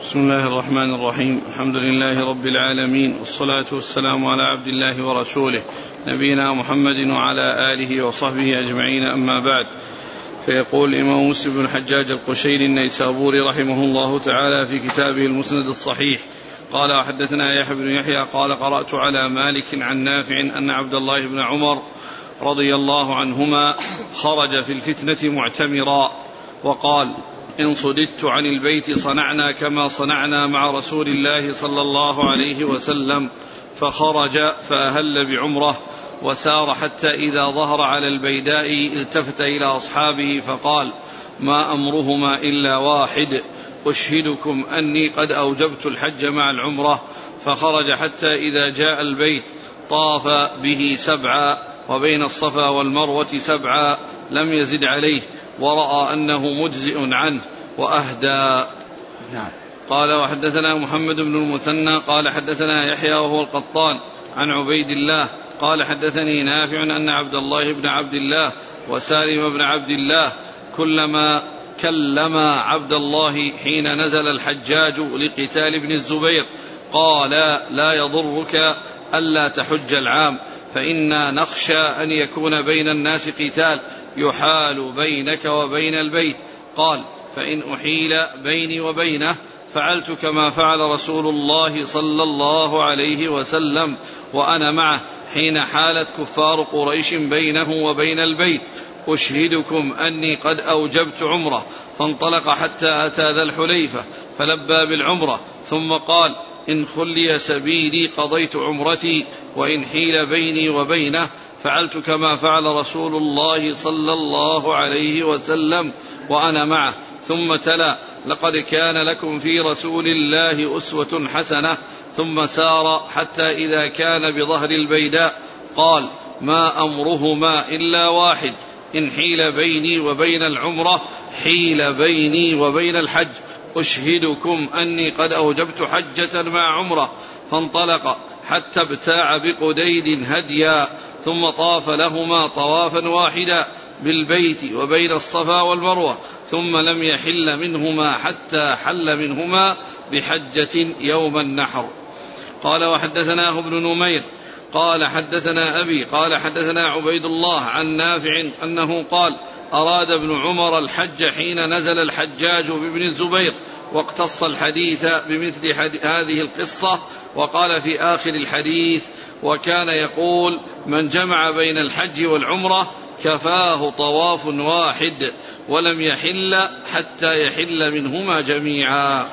بسم الله الرحمن الرحيم الحمد لله رب العالمين والصلاة والسلام على عبد الله ورسوله نبينا محمد وعلى آله وصحبه أجمعين أما بعد فيقول الإمام مسلم بن الحجاج القشيري النيسابوري رحمه الله تعالى في كتابه المسند الصحيح قال وحدثنا يحيى بن يحيى قال قرأت على مالك عن نافع أن عبد الله بن عمر رضي الله عنهما خرج في الفتنة معتمرا وقال إن صددت عن البيت صنعنا كما صنعنا مع رسول الله صلى الله عليه وسلم فخرج فأهل بعمرة وسار حتى إذا ظهر على البيداء التفت إلى أصحابه فقال ما أمرهما إلا واحد أشهدكم أني قد أوجبت الحج مع العمرة. فخرج حتى إذا جاء البيت طاف به سبعا وبين الصفا والمروة سبعا لم يزد عليه. ورأى أنه مجزئ عنه وأهدى. نعم. قال وحدثنا محمد بن المثنى قال حدثنا يحيى وهو القطان عن عبيد الله قال حدثني نافع أن عبد الله بن عبد الله وسالم بن عبد الله كلما كلما عبد الله حين نزل الحجاج لقتال ابن الزبير قال لا يضرك ألا تحج العام. فإنا نخشى أن يكون بين الناس قتال يحال بينك وبين البيت. قال فإن أحيل بيني وبينه فعلت كما فعل رسول الله صلى الله عليه وسلم وأنا معه حين حالت كفار قريش بينه وبين البيت. أشهدكم أني قد أوجبت عمرة فانطلق حتى أتى ذا الحليفة فلبى بالعمرة ثم قال إن خلي سبيلي قضيت عمرتي وإن حيل بيني وبينه فعلت كما فعل رسول الله صلى الله عليه وسلم وأنا معه. ثم تلا لقد كان لكم في رسول الله أسوة حسنة. ثم سار حتى إذا كان بظهر البيداء قال ما أمرهما إلا واحد إن حيل بيني وبين العمرة حيل بيني وبين الحج. أشهدكم أني قد أوجبت حجة مع عمرة. فانطلق. حتى ابتاع بقديد هديا ثم طاف لهما طوافا واحدا بالبيت وبين الصفا والمروة ثم لم يحل منهما حتى حل منهما بحجة يوم النحر. قال وحدثناه ابن نمير قال حدثنا أبي قال حدثنا عبيد الله عن نافع أنه قال أراد ابن عمر الحج حين نزل الحجاج بابن الزبير واقتص الحديث بمثل هذه القصة وقال في آخر الحديث وكان يقول من جمع بين الحج والعمرة كفاه طواف واحد ولم يحل حتى يحل منهما جميعا.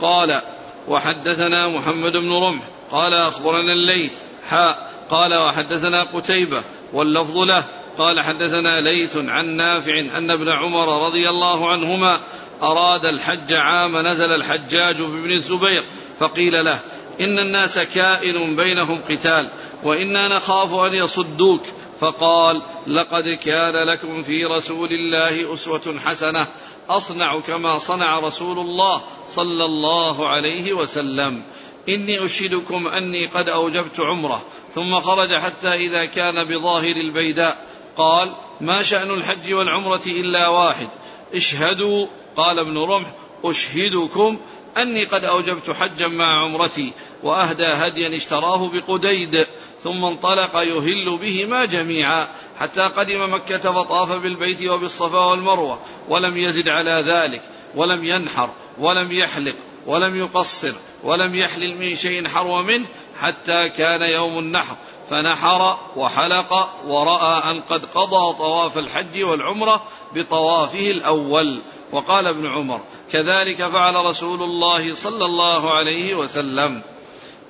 قال وحدثنا محمد بن رمح قال أخبرنا الليث حاء قال وحدثنا قتيبة واللفظ له قال حدثنا ليث عن نافع أن ابن عمر رضي الله عنهما أراد الحج عام نزل الحجاج بابن الزبير فقيل له إن الناس كائن بينهم قتال وإنا نخاف أن يصدوك. فقال لقد كان لكم في رسول الله أسوة حسنة أصنع كما صنع رسول الله صلى الله عليه وسلم. إني أشهدكم أني قد أوجبت عمرة ثم خرج حتى إذا كان بظاهر البيداء. قال ما شأن الحج والعمرة إلا واحد اشهدوا قال ابن رمح أشهدكم أني قد أوجبت حجا مع عمرتي وأهدى هديا اشتراه بقديد ثم انطلق يهل بهما جميعا حتى قدم مكة فطاف بالبيت وبالصفا والمروة ولم يزد على ذلك ولم ينحر ولم يحلق ولم يقصر ولم يحلل من شيء حرو منه حتى كان يوم النحر فنحر وحلق ورأى أن قد قضى طواف الحج والعمرة بطوافه الأول. وقال ابن عمر كذلك فعل رسول الله صلى الله عليه وسلم.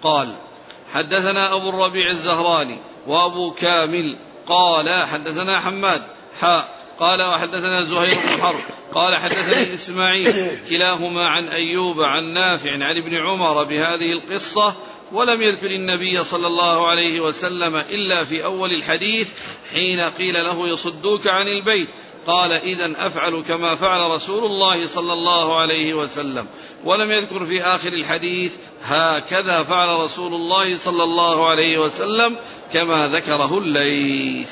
قال حدثنا أبو الربيع الزهراني وأبو كامل قال حدثنا حماد حاء قال وحدثنا زهير بن حرب قال حدثني إسماعيل كلاهما عن أيوب عن نافع عن ابن عمر بهذه القصة ولم يذكر النبي صلى الله عليه وسلم إلا في أول الحديث حين قيل له يصدوك عن البيت. قال إذا أفعل كما فعل رسول الله صلى الله عليه وسلم. ولم يذكر في آخر الحديث هكذا فعل رسول الله صلى الله عليه وسلم كما ذكره الليث.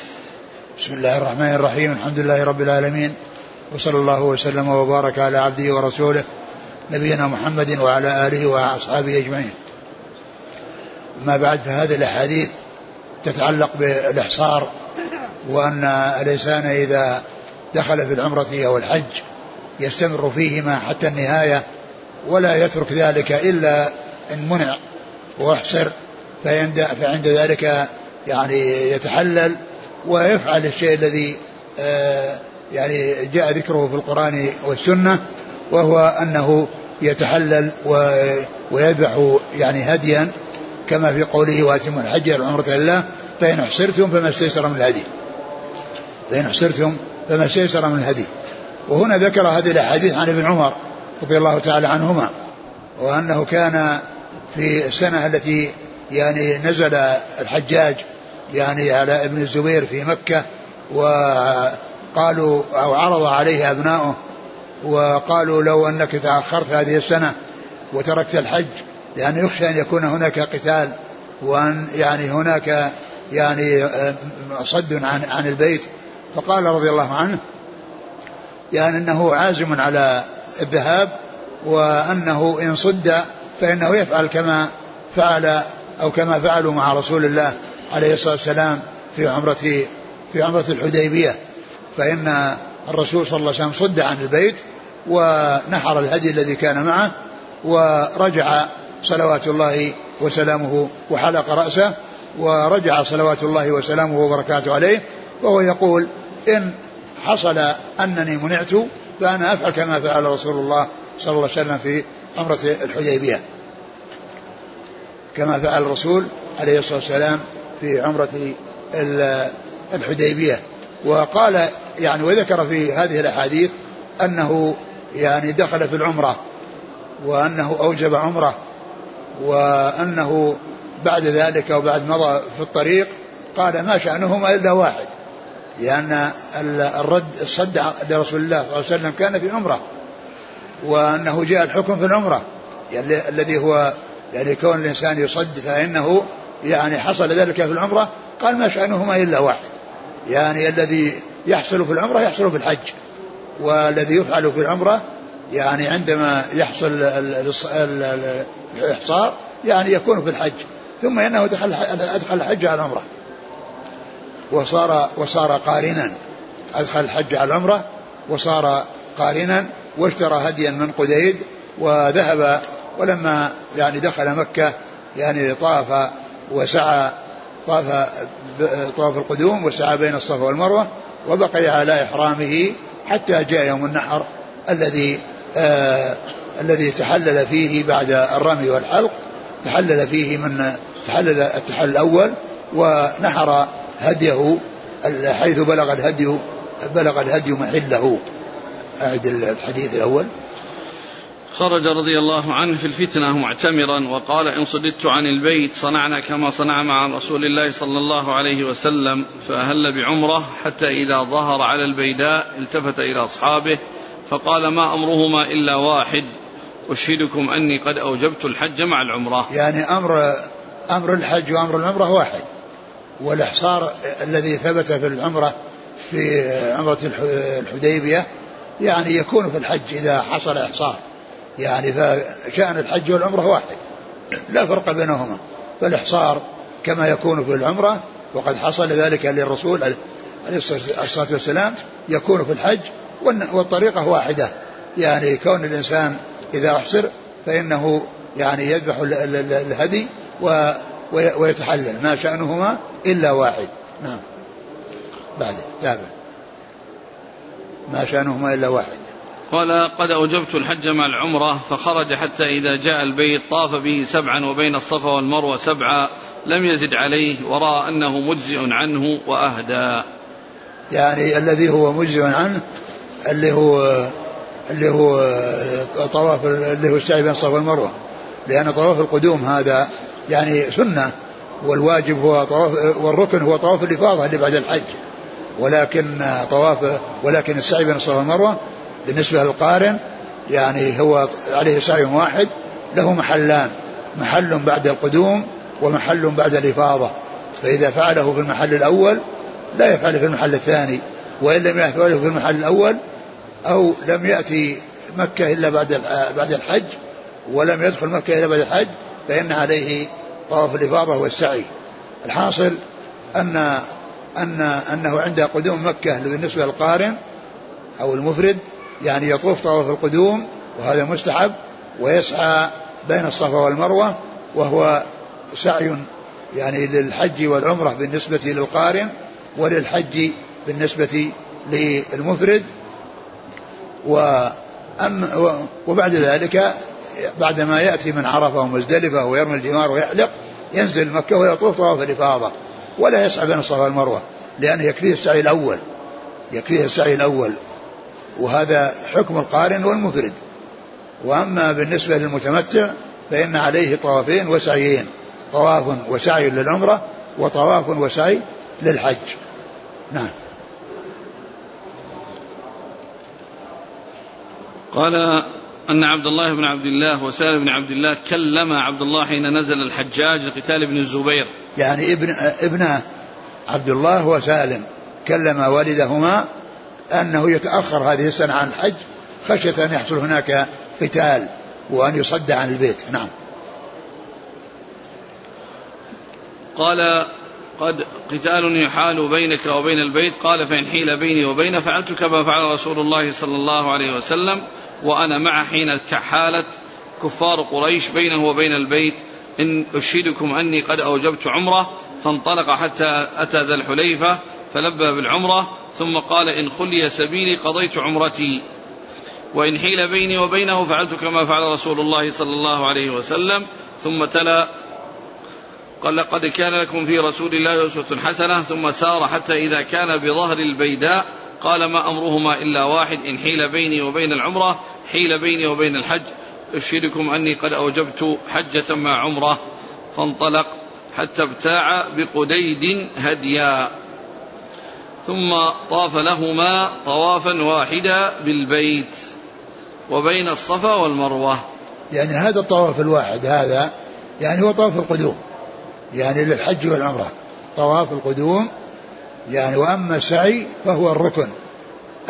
بسم الله الرحمن الرحيم. الحمد لله رب العالمين. وصلى الله وسلم وبارك على عبده ورسوله نبينا محمد وعلى آله وأصحابه أجمعين. ما بعد فهذه الأحاديث تتعلق بالإحصار وأن الإنسان إذا دخل في العمرة أو الحج يستمر فيهما حتى النهاية ولا يترك ذلك إلا إن منع واحصر فعند ذلك يعني يتحلل ويفعل الشيء الذي آه، يعني جاء ذكره في القرآن والسنة وهو أنه يتحلل ويذبح يعني هديا كما في قوله وآتم الحج والعمرة لله فإن أحصرتم فما استيسر من الهدي. فإن أحصرتم فما استيسر من الهدي وهنا ذكر هذه الأحاديث عن ابن عمر رضي الله تعالى عنهما وأنه كان في السنة التي يعني نزل الحجاج يعني على ابن الزبير في مكة وقالوا أو عرض عليه أبناؤه وقالوا لو أنك تأخرت هذه السنة وتركت الحج لأن يخشى أن يكون هناك قتال وأن يعني هناك يعني صد عن عن البيت. فقال رضي الله عنه يعني أنه عازم على الذهاب وأنه إن صد فإنه يفعل كما فعل أو كما فعلوا مع رسول الله عليه الصلاة والسلام في عمرة في عمرة الحديبية. فإن الرسول صلى الله عليه وسلم صد عن البيت ونحر الهدي الذي كان معه ورجع صلوات الله وسلامه وحلق رأسه ورجع صلوات الله وسلامه وبركاته عليه. وهو يقول إن حصل أنني منعت فأنا أفعل كما فعل رسول الله صلى الله عليه وسلم في عمرة الحديبية. كما فعل الرسول عليه الصلاة والسلام في عمرة الحديبية. وقال يعني وذكر في هذه الأحاديث أنه يعني دخل في العمرة وأنه أوجب عمرة وأنه بعد ذلك وبعد مضى في الطريق قال ما شأنهما إلا واحد. لأن الرد الصد لرسول الله صلى الله عليه وسلم كان في عمرة وأنه جاء الحكم في العمرة. يعني الذي هو يعني كون الإنسان يصد فإنه يعني حصل ذلك في العمرة قال ما شأنهما إلا واحد. يعني الذي يحصل في العمرة يحصل في الحج والذي يفعل في العمرة يعني عندما يحصل الإحصار يعني يكون في الحج. ثم إنه دخل أدخل الحج على العمرة. وصار وصار قارنا أدخل الحج على العمرة وصار قارنا واشترى هديا من قديد وذهب ولما يعني دخل مكة يعني طاف وسعى طاف طاف القدوم وسعى بين الصفا والمروة وبقي على إحرامه حتى جاء يوم النحر الذي آه الذي تحلل فيه بعد الرمي والحلق تحلل فيه من تحلل التحلل الأول ونحر هديه حيث بلغ الهدي بلغ الهدي محله. أعد الحديث الأول. خرج رضي الله عنه في الفتنة معتمرا وقال إن صددت عن البيت صنعنا كما صنع مع رسول الله صلى الله عليه وسلم فأهل بعمرة حتى إذا ظهر على البيداء التفت إلى أصحابه فقال ما أمرهما إلا واحد أشهدكم أني قد أوجبت الحج مع العمرة. يعني أمر أمر الحج وأمر العمرة واحد. والإحصار الذي ثبت في العمرة في عمرة الحديبية يعني يكون في الحج إذا حصل إحصار. يعني فشأن الحج والعمرة واحد لا فرق بينهما. فالإحصار كما يكون في العمرة وقد حصل ذلك للرسول عليه الصلاة والسلام يكون في الحج والطريقة واحدة. يعني كون الإنسان إذا أحصر فإنه يعني يذبح الهدي ويتحلل. ما شأنهما؟ إلا واحد. نعم. بعد. تابع ما شأنهما إلا واحد. قال قد أوجبت الحج مع العمرة فخرج حتى إذا جاء البيت طاف به سبعا وبين الصفا والمروة سبعا لم يزد عليه ورأى أنه مجزئ عنه وأهدى. يعني الذي هو مجزئ عنه اللي هو اللي هو طواف اللي هو السعي بين الصفا والمروة. لأن طواف القدوم هذا يعني سنة. والواجب هو طواف والركن هو طواف الإفاضة اللي بعد الحج. ولكن طواف ولكن السعي بين الصفا والمروة بالنسبة للقارن يعني هو عليه سعي واحد له محلان محل بعد القدوم ومحل بعد الإفاضة. فإذا فعله في المحل الأول لا يفعله في المحل الثاني وإن لم يفعله في المحل الأول أو لم يأتي مكة إلا بعد بعد الحج ولم يدخل مكة إلا بعد الحج فإن عليه طواف الإفاضة والسعي الحاصل أن أن أنه عند قدوم مكة بالنسبة للقارن أو المفرد يعني يطوف طواف القدوم وهذا مستحب ويسعى بين الصفا والمروة وهو سعي يعني للحج والعمرة بالنسبة للقارن وللحج بالنسبة للمفرد. وأم وبعد ذلك بعدما يأتي من عرفة ومزدلفة ويرمي الجمار ويحلق ينزل مكة ويطوف طواف الإفاضة. ولا يسعى بين الصفا والمروة لأنه يكفيه السعي الأول. يكفيه السعي الأول. وهذا حكم القارن والمفرد. وأما بالنسبة للمتمتع فإن عليه طوافين وسعيين طواف وسعي للعمرة وطواف وسعي للحج. نعم. قال أن عبد الله بن عبد الله وسالم بن عبد الله كلم عبد الله حين نزل الحجاج لقتال ابن الزبير. يعني ابن ابن عبد الله وسالم كلم والدهما أنه يتأخر هذه السنة عن الحج خشية أن يحصل هناك قتال وأن يصد عن البيت. نعم. قال قد قتال يحال بينك وبين البيت. قال فإن حيل بيني وبين فعلت كما فعل رسول الله صلى الله عليه وسلم وأنا مع حين حالت كفار قريش بينه وبين البيت. إن أشهدكم أني قد أوجبت عمرة فانطلق حتى أتى ذا الحليفة فلبى بالعمرة ثم قال إن خلي سبيلي قضيت عمرتي. وإن حيل بيني وبينه فعلت كما فعل رسول الله صلى الله عليه وسلم ثم تلا قال لقد كان لكم في رسول الله أسوة حسنة ثم سار حتى إذا كان بظهر البيداء قال ما أمرهما إلا واحد إن حيل بيني وبين العمرة حيل بيني وبين الحج. أشهدكم أني قد أوجبت حجة مع عمرة فانطلق حتى ابتاع بقديد هديا. ثم طاف لهما طوافا واحدا بالبيت وبين الصفا والمروة. يعني هذا الطواف الواحد هذا يعني هو طواف القدوم. يعني للحج والعمرة. طواف القدوم يعني وأما السعي فهو الركن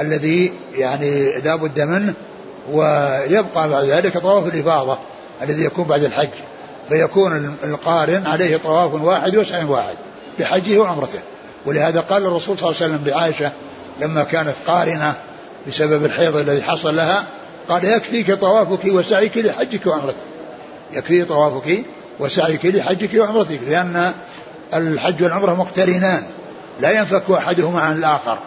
الذي يعني لا بد منه ويبقى بعد ذلك طواف الإفاضة الذي يكون بعد الحج. فيكون القارن عليه طواف واحد وسعي واحد بحجه وعمرته. ولهذا قال الرسول صلى الله عليه وسلم لعائشة لما كانت قارنة بسبب الحيض الذي حصل لها قال يكفيك طوافك وسعيك لحجك وعمرتك. يكفي طوافك وسعيك لحجك وعمرتك لأن الحج والعمرة مقترنان. لا ينفك أحدهما عن الآخر.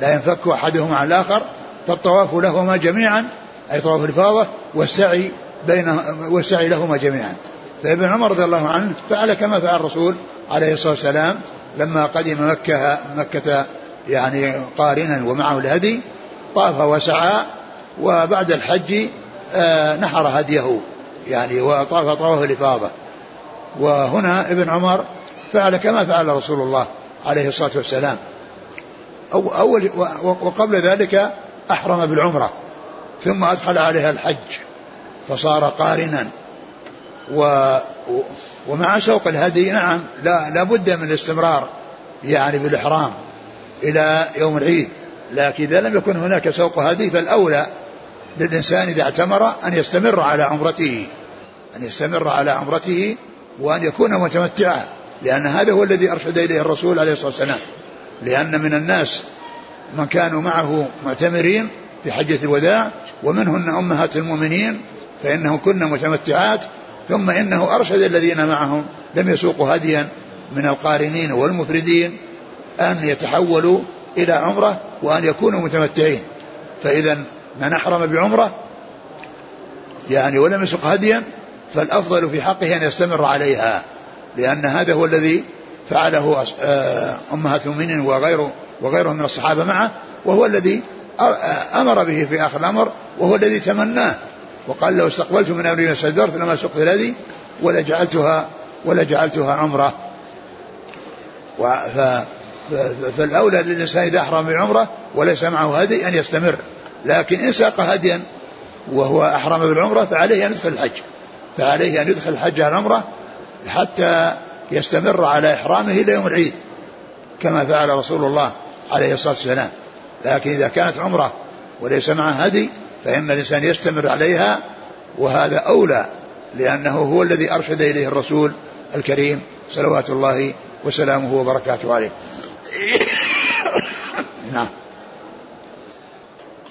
لا ينفك أحدهما عن الآخر. فالطواف لهما جميعا أي طواف الإفاضة والسعي بين والسعي لهما جميعا. فابن عمر رضي الله عنه فعل كما فعل الرسول عليه الصلاة والسلام لما قدم مكة مكة يعني قارنا ومعه الهدي طاف وسعى وبعد الحج آه، نحر هديه يعني وطاف طواف الإفاضة وهنا ابن عمر فعل كما فعل رسول الله عليه الصلاة والسلام. أو أول وقبل ذلك أحرم بالعمرة ثم أدخل عليها الحج فصار قارنا. و ومع سوق الهدي نعم لا لابد من الاستمرار يعني بالإحرام إلى يوم العيد. لكن إذا لم يكن هناك سوق هدي فالأولى للإنسان إذا اعتمر أن يستمر على عمرته أن يستمر على عمرته وأن يكون متمتعا لأن هذا هو الذي أرشد إليه الرسول عليه الصلاة والسلام. لأن من الناس من كانوا معه معتمرين في حجة الوداع ومنهن أمهات المؤمنين فإنهم كن متمتعات ثم إنه أرشد الذين معهم لم يسوقوا هديا من القارنين والمفردين أن يتحولوا إلى عمرة وأن يكونوا متمتعين. فإذا من أحرم بعمرة يعني ولم يسق هديا فالأفضل في حقه أن يستمر عليها لأن هذا هو الذي فعله آه، أمهات المؤمنين وغيره وغيرهم من الصحابة معه وهو الذي أمر به في آخر الأمر وهو الذي تمناه. وقال لو استقبلت من أمري ما استدبرت لما سقت الذي ولجعلتها ولجعلتها عمرة. فالأولى للإنسان إذا أحرم بالعمرة وليس معه هدي أن يستمر لكن إن ساق هديا وهو أحرم بالعمرة فعليه أن يدخل الحج. فعليه أن يدخل الحج على العمرة حتى يستمر على إحرامه إلى يوم العيد كما فعل رسول الله عليه الصلاة والسلام. لكن إذا كانت عمرة وليس معه هدي فإن الإنسان يستمر عليها وهذا أولى لأنه هو الذي أرشد إليه الرسول الكريم صلوات الله وسلامه وبركاته عليه. نعم.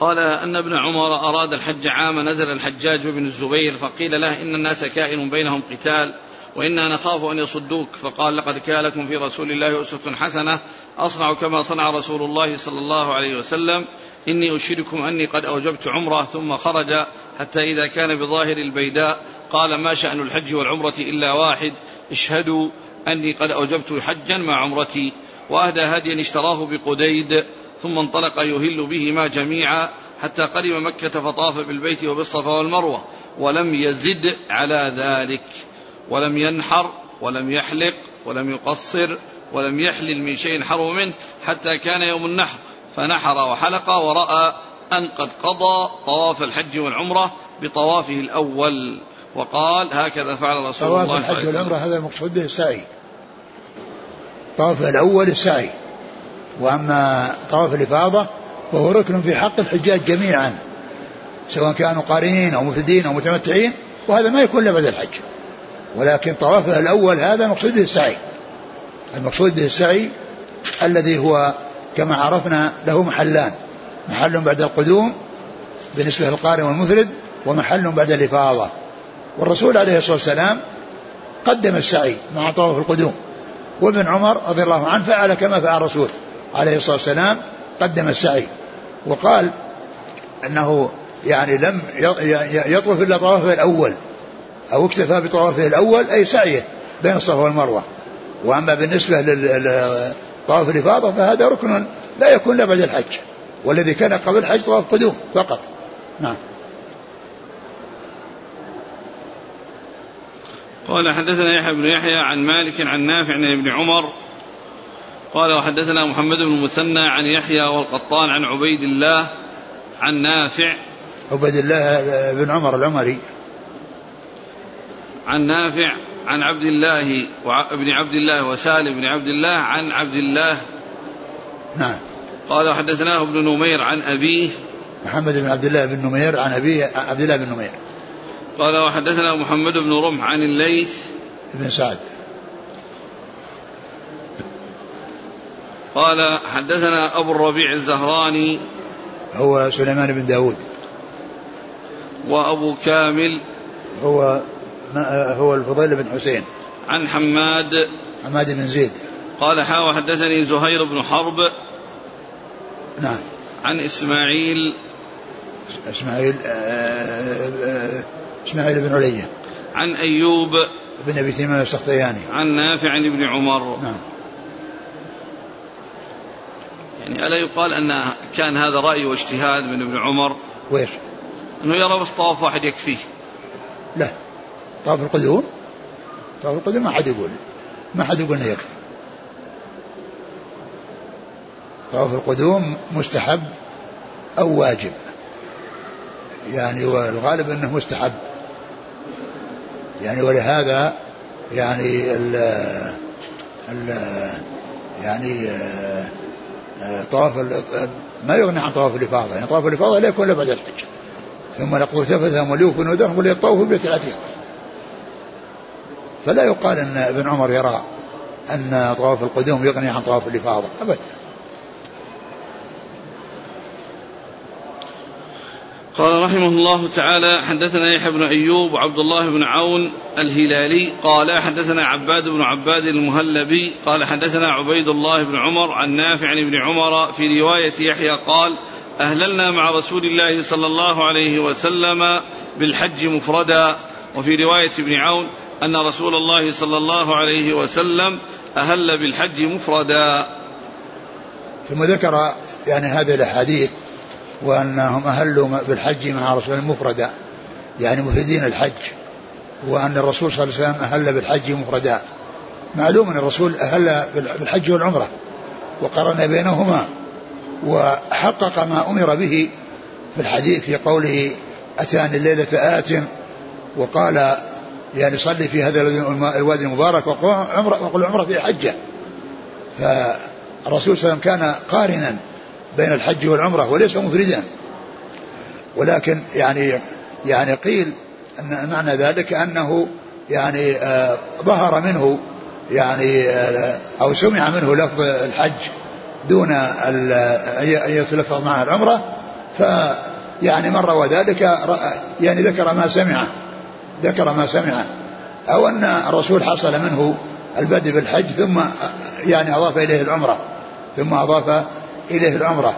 قال أن ابن عمر أراد الحج عام نزل الحجاج بن الزبير فقيل له إن الناس كائن بينهم قتال وإنا نخاف أن يصدوك. فقال لقد كان لكم في رسول الله أسوة حسنة أصنع كما صنع رسول الله صلى الله عليه وسلم. إني أشهدكم أني قد أوجبت عمرة ثم خرج حتى إذا كان بظاهر البيداء. قال ما شأن الحج والعمرة إلا واحد اشهدوا أني قد أوجبت حجا مع عمرتي. وأهدى هديا اشتراه بقديد. ثم انطلق يهل بهما جميعا حتى قدم مكة فطاف بالبيت وبالصفا والمروة ولم يزد على ذلك. ولم ينحر ولم يحلق ولم يقصر ولم يحلل من شيء حرم منه حتى كان يوم النحر. فنحر وحلق ورأى أن قد قضى طواف الحج والعمرة بطوافه الأول. وقال هكذا فعل رسول الله طواف الحج والعمرة هذا المقصود به السعي. طواف الأول السعي. وأما طواف الإفاضة فهو ركن في حق الحجاج جميعا سواء كانوا قارنين أو مفردين أو متمتعين وهذا ما يكون إلا بعد الحج. ولكن طوافه الأول هذا مقصود به السعي. المقصود به السعي الذي هو كما عرفنا له محلان محل بعد القدوم بالنسبة للقارن والمفرد ومحل بعد الإفاضة. والرسول عليه الصلاة والسلام قدم السعي مع طواف القدوم وابن عمر رضي الله عنه فعل كما فعل الرسول. عليه الصلاة والسلام قدم السعي وقال أنه يعني لم يطوف إلا طوافه الأول أو اكتفى بطوافه الأول أي سعيه بين الصفا والمروة. وأما بالنسبة لطواف الإفاضة فهذا ركن لا يكون إلا بعد الحج والذي كان قبل الحج طواف قدوم فقط. نعم. قال حدثنا يحيى بن يحيى عن مالك عن نافع عن ابن عمر قال وحدثنا محمد بن المثنى عن يحيى والقطان عن عبيد الله عن نافع عبيد الله بن عمر العمري. عن نافع عن عبد الله وابن عبد الله وسالم بن عبد الله عن عبد الله. نعم. قال وحدثناه ابن نمير عن أبيه. محمد بن عبد الله بن نمير عن أبيه عبد الله بن نمير. قال وحدثنا محمد بن رمح عن الليث. بن سعد. قال حدثنا أبو الربيع الزهراني هو سليمان بن داود. وأبو كامل هو هو الفضيل بن حسين. عن حماد. حماد بن زيد. قال حا وحدثني زهير بن حرب. نعم. عن إسماعيل. إسماعيل آه، آه، إسماعيل بن علية. عن أيوب. بن أبي تيمية السختياني. عن نافع ابن عمر. نعم. يعني ألا يقال أن كان هذا رأي واجتهاد من ابن عمر؟ ويش؟ أنه يرى بس طواف واحد يكفيه. لا. طواف القدوم؟ طواف القدوم ما حد يقول. ما حد يقول إنه يكفي. طواف القدوم مستحب أو واجب. يعني والغالب إنه مستحب. يعني ولهذا يعني ال ال يعني طواف ما يغني عن طواف الإفاضة يعني طواف الإفاضة لا يكون إلا بعد الحج. ثم نقول تفذهم وليوفوا نذرهم وليطوفوا بالبيت العتيق فلا يقال إن ابن عمر يرى أن طواف القدوم يغني عن طواف الإفاضة ابدا. قال رحمه الله تعالى حدثنا يحيى بن أيوب وعبد الله بن عون الهلالي. قال حدثنا عباد بن عباد المهلبي. قال حدثنا عبيد الله بن عمر عن نافع عن ابن عمر في رواية يحيى قال أهللنا مع رسول الله صلى الله عليه وسلم بالحج مفردا. وفي رواية ابن عون أن رسول الله صلى الله عليه وسلم أهل بالحج مفردا. ثم ذكر يعني هذه الأحاديث وأنهم أهلوا بالحج مع رسول الله مفردا يعني مفردين الحج وأن الرسول صلى الله عليه وسلم أهل بالحج مفردا. معلوم أن الرسول أهل بالحج والعمرة وقرن بينهما وحقق ما أمر به في الحديث في قوله أتاني الليلة آت وقال يعني صلي في هذا الوادي المبارك وقل عمرة, وقل عمرة في حجة. فالرسول صلى الله عليه وسلم كان قارنا بين الحج والعمرة وليس مفردا. ولكن يعني يعني قيل أن معنى ذلك أنه يعني آه ظهر منه يعني آه أو سمع منه لفظ الحج دون أن يتلفظ معها العمرة. ف يعني من روى ذلك يعني ذكر ما سمعه ذكر ما سمعه أو أن الرسول حصل منه البدء بالحج ثم يعني أضاف إليه العمرة ثم أضاف إليه العمرة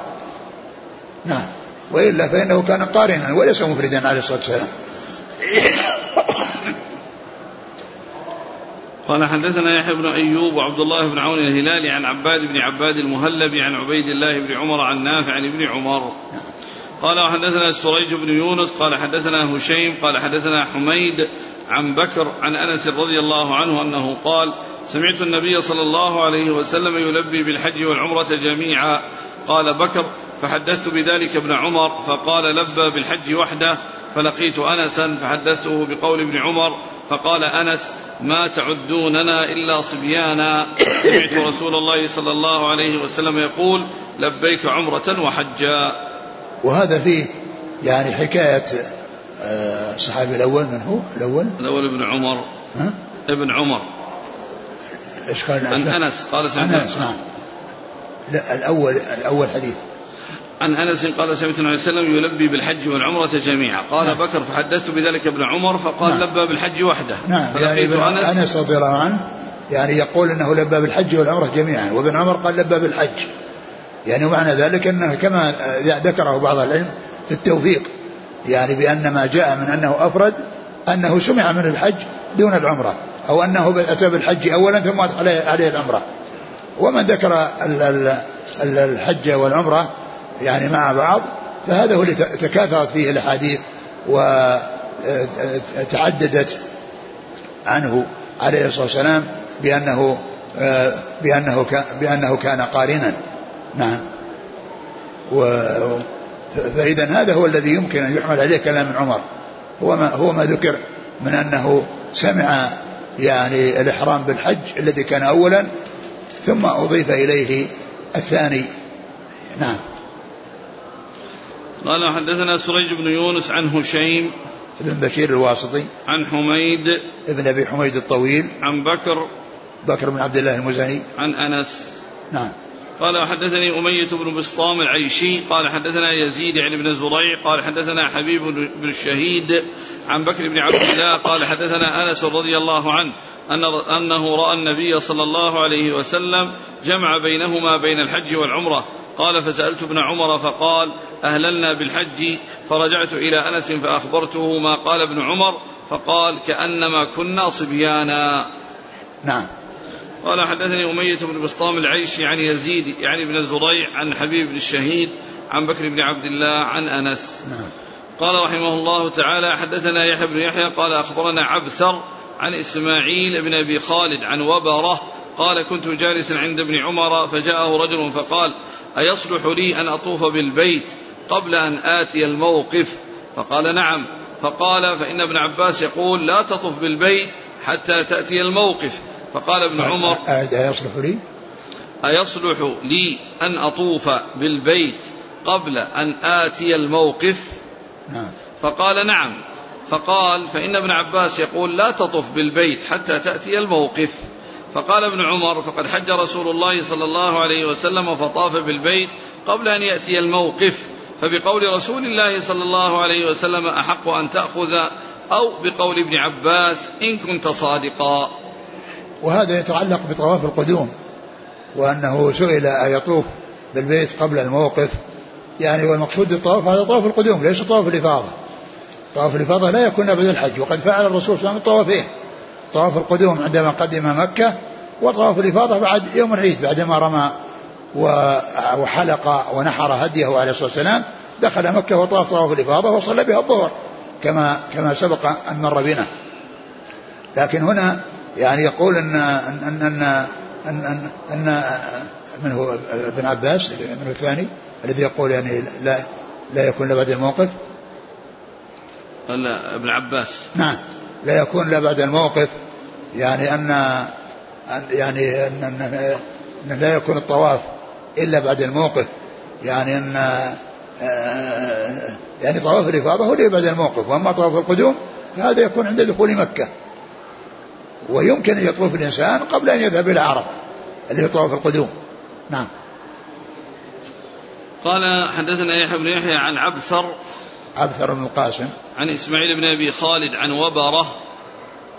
نعم. وإلا فإنه كان قارنا وليس مفردا عليه الصلاة والسلام. قال حدثنا يحيى بن أيوب وعبد الله بن عون الهلالي عن عباد بن عباد المهلبي عن عبيد الله بن عمر عن نافع عن ابن عمر. قال وحدثنا سريج بن يونس قال حدثنا هشيم قال حدثنا حميد عن بكر عن أنس رضي الله عنه أنه قال سمعت النبي صلى الله عليه وسلم يلبي بالحج والعمرة جميعا. قال بكر فحدثت بذلك ابن عمر فقال لبى بالحج وحده فلقيت انسا فحدثته بقول ابن عمر فقال أنس ما تعدوننا إلا صبيانا. سمعت رسول الله صلى الله عليه وسلم يقول لبيك عمرة وحجا. وهذا فيه يعني حكاية آه، الصحابي الأول من هو؟ الأول؟ الأول ابن عمر. ها؟ ابن عمر. إيش قال؟ عن أنس قال سمعت أنس نعم. لا الأول الأول حديث. عن أنس قال سمعت النبي صلى الله عليه وسلم يلبي بالحج والعمرة جميعا. قال نعم. بكر فحدثت بذلك ابن عمر فقال نعم. لبى بالحج وحده. نعم يعني ابن أنس, أنس رضي الله عنه يعني يقول إنه لبى بالحج والعمرة جميعا وابن عمر قال لبى بالحج. يعني معنى ذلك إنه كما ذكره بعض العلم في التوفيق يعني بأن ما جاء من أنه أفرد أنه سمع من الحج دون العمرة أو أنه أتى بالحج أولا ثم عليه العمرة. ومن ذكر الحج والعمرة يعني مع بعض فهذا هو اللي تكاثرت فيه الأحاديث وتعددت عنه عليه الصلاة والسلام بأنه بأنه بأنه كان قارنا. نعم. و فإذا هذا هو الذي يمكن أن يحمل عليه كلام عمر. هو ما هو ما ذكر من أنه سمع يعني الإحرام بالحج الذي كان اولا ثم أضيف إليه الثاني. نعم. قال حدثنا سريج بن يونس عن هشيم بن بشير الواسطي. عن حميد ابن أبي حميد الطويل. عن بكر بكر بن عبد الله المزني. عن أنس. نعم. قال حدثني أمية بن بسطام العيشي قال حدثنا يزيد يعني بن زريع قال حدثنا حبيب بن الشهيد عن بكر بن عبد الله قال حدثنا أنس رضي الله عنه أن أنه رأى النبي صلى الله عليه وسلم جمع بينهما بين الحج والعمرة. قال فسألت ابن عمر فقال أهللنا بالحج؟ فرجعت إلى أنس فأخبرته ما قال ابن عمر فقال كأنما كنا صبيانا. نعم. قال حدثني أمية بن بسطام العيشي عن يزيد يعني بن الزريع عن حبيب بن الشهيد عن بكر بن عبد الله عن أنس. نعم. قال رحمه الله تعالى حدثنا يحيى بن يحيى قال أخبرنا عبثر عن إسماعيل بن أبي خالد عن وبرة قال كنت جالسا عند ابن عمر فجاءه رجل فقال أيصلح لي أن أطوف بالبيت قبل أن آتي الموقف؟ فقال نعم. فقال فإن ابن عباس يقول لا تطف بالبيت حتى تأتي الموقف. فقال ابن عمر أيصلح لي؟ أيصلح لي أن أطوف بالبيت قبل أن آتي الموقف؟ نعم. فقال نعم. فقال فإن ابن عباس يقول لا تطف بالبيت حتى تأتي الموقف. فقال ابن عمر فقد حج رسول الله صلى الله عليه وسلم فطاف بالبيت قبل أن يأتي الموقف. فبقول رسول الله صلى الله عليه وسلم أحق أن تأخذ؟ أو بقول ابن عباس إن كنت صادقا. وهذا يتعلق بطواف القدوم وأنه سئل أيطوف بالبيت قبل الموقف. يعني والمقصود الطواف هذا طواف القدوم ليس طواف الإفاضة. طواف الإفاضة لا يكون أبدا الحج وقد فعل الرسول صلى الله عليه وسلم الطوافين. طواف القدوم عندما قدم مكة وطواف الإفاضة بعد يوم العيد بعدما رمى وحلق ونحر هديه عليه الصلاة والسلام دخل مكة وطاف طواف الإفاضة وصلى بها الظهر كما كما سبق أن مر بنا. لكن هنا يعني يقول ان ان ان ان, أن, أن من هو؟ ابن عباس من الثاني الذي يقول يعني لا لا يكون الا بعد الموقف. لا ابن عباس. نعم. لا يكون الا بعد الموقف. يعني ان يعني ان, أن, أن لا يكون الطواف إلا بعد الموقف. يعني ان آه، يعني طواف الإفاضة هو اللي بعد الموقف. وأما طواف القدوم فهذا يكون عند دخول مكة. ويمكن أن يطوف الإنسان قبل أن يذهب إلى عرفة اللي هو طواف القدوم. نعم. قال حدثنا يحيى بن يحيى عن عبثر عبثر بن القاسم. عن إسماعيل بن أبي خالد عن وبرة.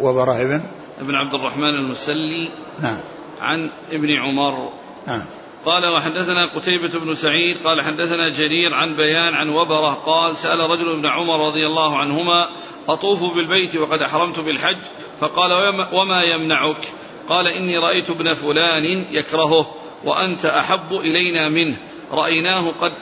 وبرة ابن؟ ابن عبد الرحمن المسلي. نعم. عن ابن عمر. نعم. قال وحدثنا قتيبة بن سعيد قال حدثنا جرير عن بيان عن وبرة قال سأل رجل ابن عمر رضي الله عنهما أطوف بالبيت وقد أحرمت بالحج؟ فقال وما يمنعك؟ قال إني رأيت ابن فلان يكرهه وأنت أحب إلينا منه. رأيناه قد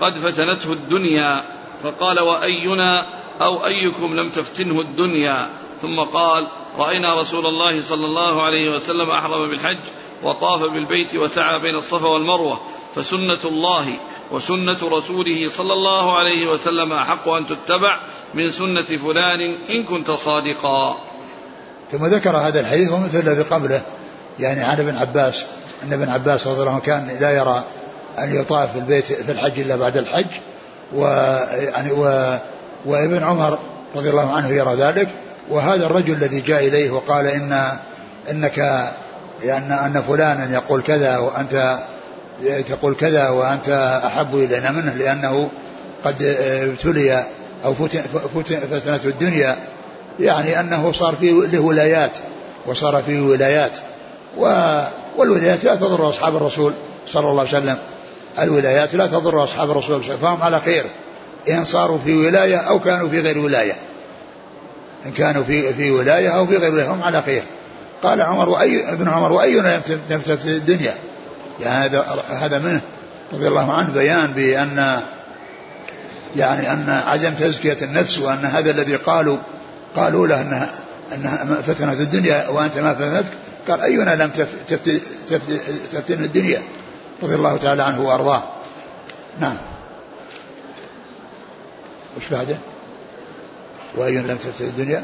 قد فتنته الدنيا. فقال وأينا أو أيكم لم تفتنه الدنيا؟ ثم قال رأينا رسول الله صلى الله عليه وسلم أحرم بالحج وطاف بالبيت وسعى بين الصفا والمروة. فسنة الله وسنة رسوله صلى الله عليه وسلم أحق أن تتبع من سنة فلان إن كنت صادقا. ثم ذكر هذا الحديث ومثل الذي قبله يعني عن ابن عباس أن ابن عباس رضي الله عنه كان لا يرى أن يطاف في البيت في الحج إلا بعد الحج و يعني و وابن عمر رضي الله عنه يرى ذلك وهذا الرجل الذي جاء إليه وقال إن إنك لأن أن فلانا يقول كذا وأنت تقول كذا وأنت أحب إلينا منه لأنه قد ابتلي أو فتنة الدنيا يعني أنه صار في له ولايات وصار في ولايات والولايات لا تضر أصحاب الرسول صلى الله عليه وسلم. الولايات لا تضر أصحاب الرسول فهم على خير. إن صاروا في ولاية أو كانوا في غير ولاية. إن كانوا في في ولاية أو في غير ولاية هم على خير. قال عمر وأي ابن عمر وأينا تفتت الدنيا؟ يعني هذا هذا منه رضي الله عنه بيان بأن يعني أن عدم تزكية النفس وأن هذا الذي قالوا قالوا له أنها أنها فتنة الدنيا وأنت ما فتنتك. قال أينا لم تفتن الدنيا؟ رضي الله تعالى عنه وأرضاه. نعم. وش بعده؟ وأي لم تفتن الدنيا؟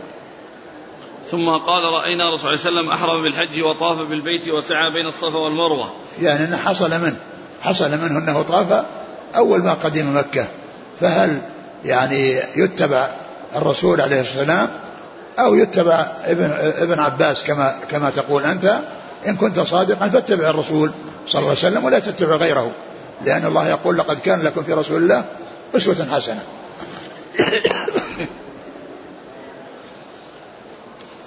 ثم قال رأينا رسول الله صلى الله عليه وسلم أحرم بالحج وطاف بالبيت وسعى بين الصفا والمروة. يعني أنه حصل منه. حصل منه أنه طاف أول ما قدم مكة. فهل يعني يتبع الرسول عليه الصلاة والسلام أو يتبع ابن ابن عباس كما كما تقول أنت. إن كنت صادقا فاتبع الرسول صلى الله عليه وسلم ولا تتبع غيره. لأن الله يقول لقد كان لكم في رسول الله أسوة حسنة.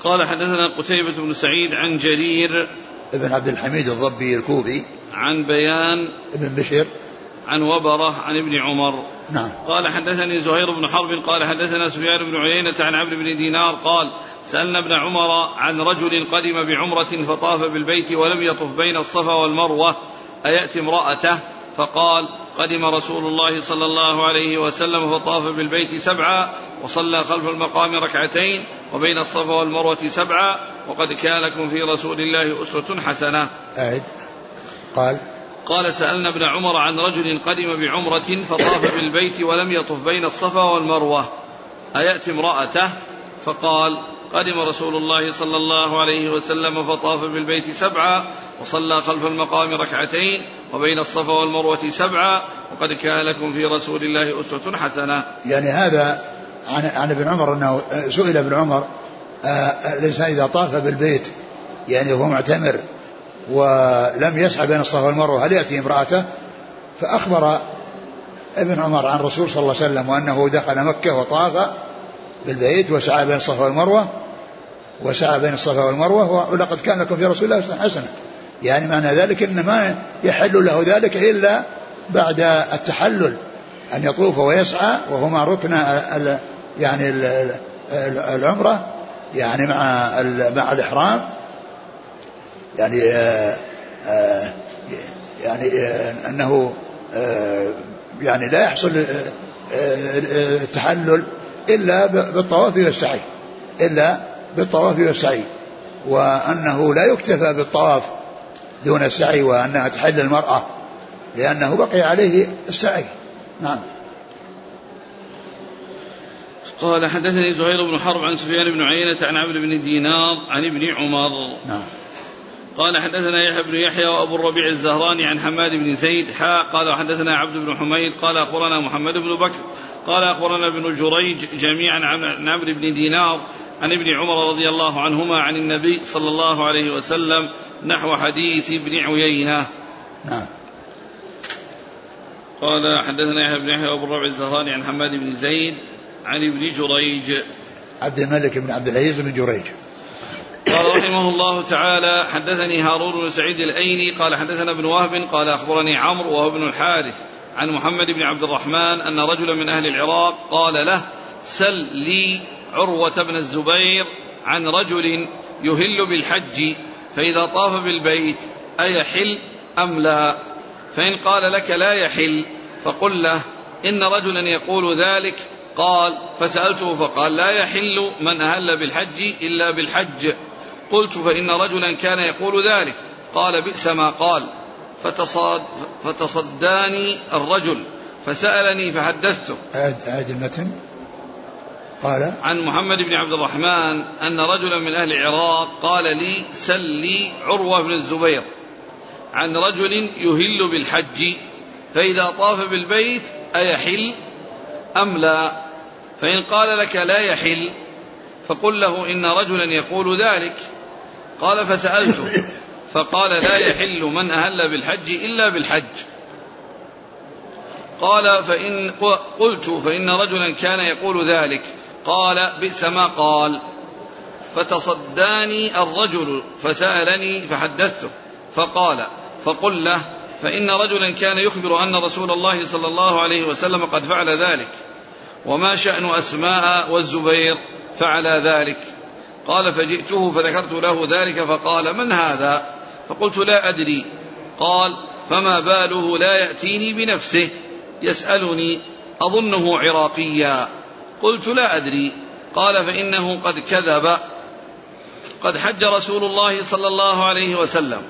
قال حدثنا قتيبة بن سعيد عن جرير ابن عبد الحميد الضبي الكوفي عن بيان ابن بشير عن وبرة عن ابن عمر نعم. قال حدثني زهير بن حرب قال حدثنا سفيان بن عيينة عن عمرو بن دينار قال سألنا ابن عمر عن رجل قدم بعمرة فطاف بالبيت ولم يطف بين الصفا والمروة أيأتي امرأته؟ فقال قدم رسول الله صلى الله عليه وسلم فطاف بالبيت سبعا وصلى خلف المقام ركعتين وبين الصفا والمروة سبعا وقد كان لكم في رسول الله أسوة حسنة. أعد. قال قال سألنا ابن عمر عن رجل قدم بعمرة فطاف بالبيت ولم يطف بين الصفا والمروة. أيأتي امرأته؟ فقال قدم رسول الله صلى الله عليه وسلم فطاف بالبيت سبعا وصلى خلف المقام ركعتين وبين الصفا والمروة سبعا وقد كان لكم في رسول الله أسوة حسنة. يعني هذا عن, عن ابن عمر أنه سئل ابن عمر آه، الإنسان إذا طاف بالبيت يعني هو معتمر. ولم يسعى بين الصفا والمروة هل يأتي امرأته؟ فأخبر ابن عمر عن الرسول صلى الله عليه وسلم وأنه دخل مكة وطاف بالبيت وسعى بين الصفا والمروة وسعى بين الصفا والمروة ولقد كان لكم في رسول الله حسنة. يعني معنى ذلك أن ما يحل له ذلك إلا بعد التحلل أن يطوف ويسعى وهو مع ركن يعني العمرة يعني مع مع الإحرام. يعني آه، آه، يعني آه، أنه يعني لا يحصل التحلل إلا بالطواف والسعي إلا بالطواف والسعي وأنه لا يكتفى بالطواف دون السعي وأنها تحل المرأة لأنه بقي عليه السعي. نعم. قال حدثني زهير بن حرب عن سفيان بن عيينة عن عمرو بن دينار عن ابن عمر. نعم. قال حدثنا يحيى بن يحيى وابو الربيع الزهراني عن حماد بن زيد حاء قال حدثنا عبد بن حميد قال اخبرنا محمد بن بكر قال اخبرنا ابن جريج جميعا عن عمرو بن دينار عن ابن عمر رضي الله عنهما عن النبي صلى الله عليه وسلم نحو حديث ابن عيينة. نعم. قال حدثنا يحيى بن يحيى وابو الربيع الزهراني عن حماد بن زيد عن ابن جريج. عبد الملك بن عبد العزيز بن جريج. قال رحمه الله تعالى حدثني هارون بن سعيد الايلي قال حدثنا ابن وهب قال أخبرني عمرو وهو ابن الحارث عن محمد بن عبد الرحمن أن رجلا من أهل العراق قال له سل لي عروة بن الزبير عن رجل يهل بالحج فإذا طاف بالبيت أيحل أم لا؟ فإن قال لك لا يحل فقل له إن رجلا يقول ذلك. قال فسألته فقال لا يحل من أهل بالحج إلا بالحج. قلت فإن رجلا كان يقول ذلك. قال بئس ما قال. فتصاد فتصداني الرجل. فسألني فحدثته. أعد المتن. قال عن محمد بن عبد الرحمن أن رجلا من أهل العراق قال لي سل لي عروة بن الزبير عن رجل يهل بالحج فإذا طاف بالبيت أيحل أم لا؟ فإن قال لك لا يحل فقل له إن رجلا يقول ذلك. قال فسألته فقال لا يحل من أهل بالحج إلا بالحج. قال فإن قلت فإن رجلا كان يقول ذلك. قال بئس ما قال. فتصداني الرجل فسألني فحدثته. فقال فقل له فإن رجلا كان يخبر أن رسول الله صلى الله عليه وسلم قد فعل ذلك. وما شأن أسماء والزبير فعل ذلك. قال فجئته فذكرت له ذلك فقال من هذا؟ فقلت لا أدري. قال فما باله لا يأتيني بنفسه. يسألني أظنه عراقيا. قلت لا أدري. قال فإنه قد كذب. قد حج رسول الله صلى الله عليه وسلم.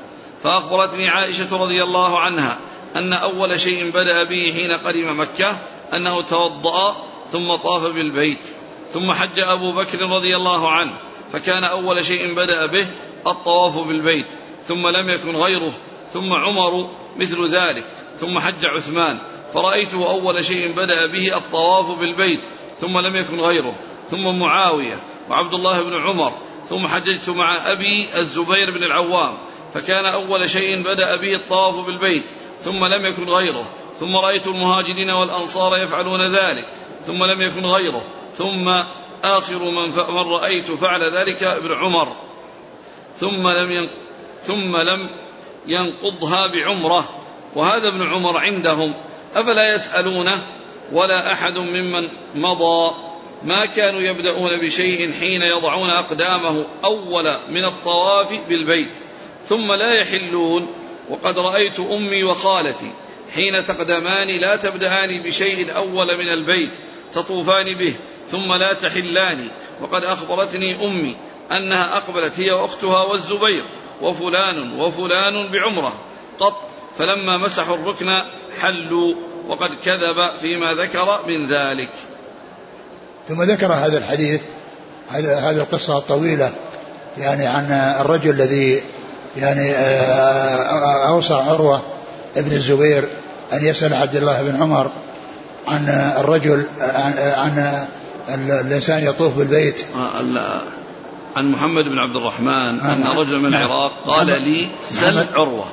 فأخبرتني عائشة رضي الله عنها أن أول شيء بدأ به حين قدم مكة أنه توضأ ثم طاف بالبيت. ثم حج أبو بكر رضي الله عنه. فكان أول شيء بدأ به الطواف بالبيت ثم لم يكن غيره ثم عمر مثل ذلك ثم حج عثمان. فرأيته أول شيء بدأ به الطواف بالبيت ثم لم يكن غيره ثم معاوية وعبد الله بن عمر ثم حججت مع أبي الزبير بن العوام. فكان أول شيء بدأ به الطواف بالبيت ثم لم يكن غيره ثم رأيت المهاجرين والأنصار يفعلون ذلك ثم لم يكن غيره ثم آخر من, من رأيت فعل ذلك ابن عمر. ثم لم ثم لم ينقضها بعمرة. وهذا ابن عمر عندهم. أفلا يسألونه؟ ولا أحد ممن مضى. ما كانوا يبدأون بشيء حين يضعون أقدامه أول من الطواف بالبيت. ثم لا يحلون. وقد رأيت أمي وخالتي حين تقدمان لا تبدأان بشيء أول من البيت تطوفان به. ثم لا تحلان وقد أخبرتني أمي أنها أقبلت هي وأختها والزبير وفلان وفلان بعمرة. قط فلما مسحوا الركن حلوا. وقد كذب فيما ذكر من ذلك. ثم ذكر هذا الحديث هذا هذه القصة الطويلة يعني عن الرجل الذي يعني آه، أوصى عروة ابن الزبير أن يسأل عبد الله بن عمر عن الرجل عن, عن الإنسان يطوف بالبيت. آه، عن محمد بن عبد الرحمن آه، أن نعم. رجلا من نعم. العراق قال لي سل عروة.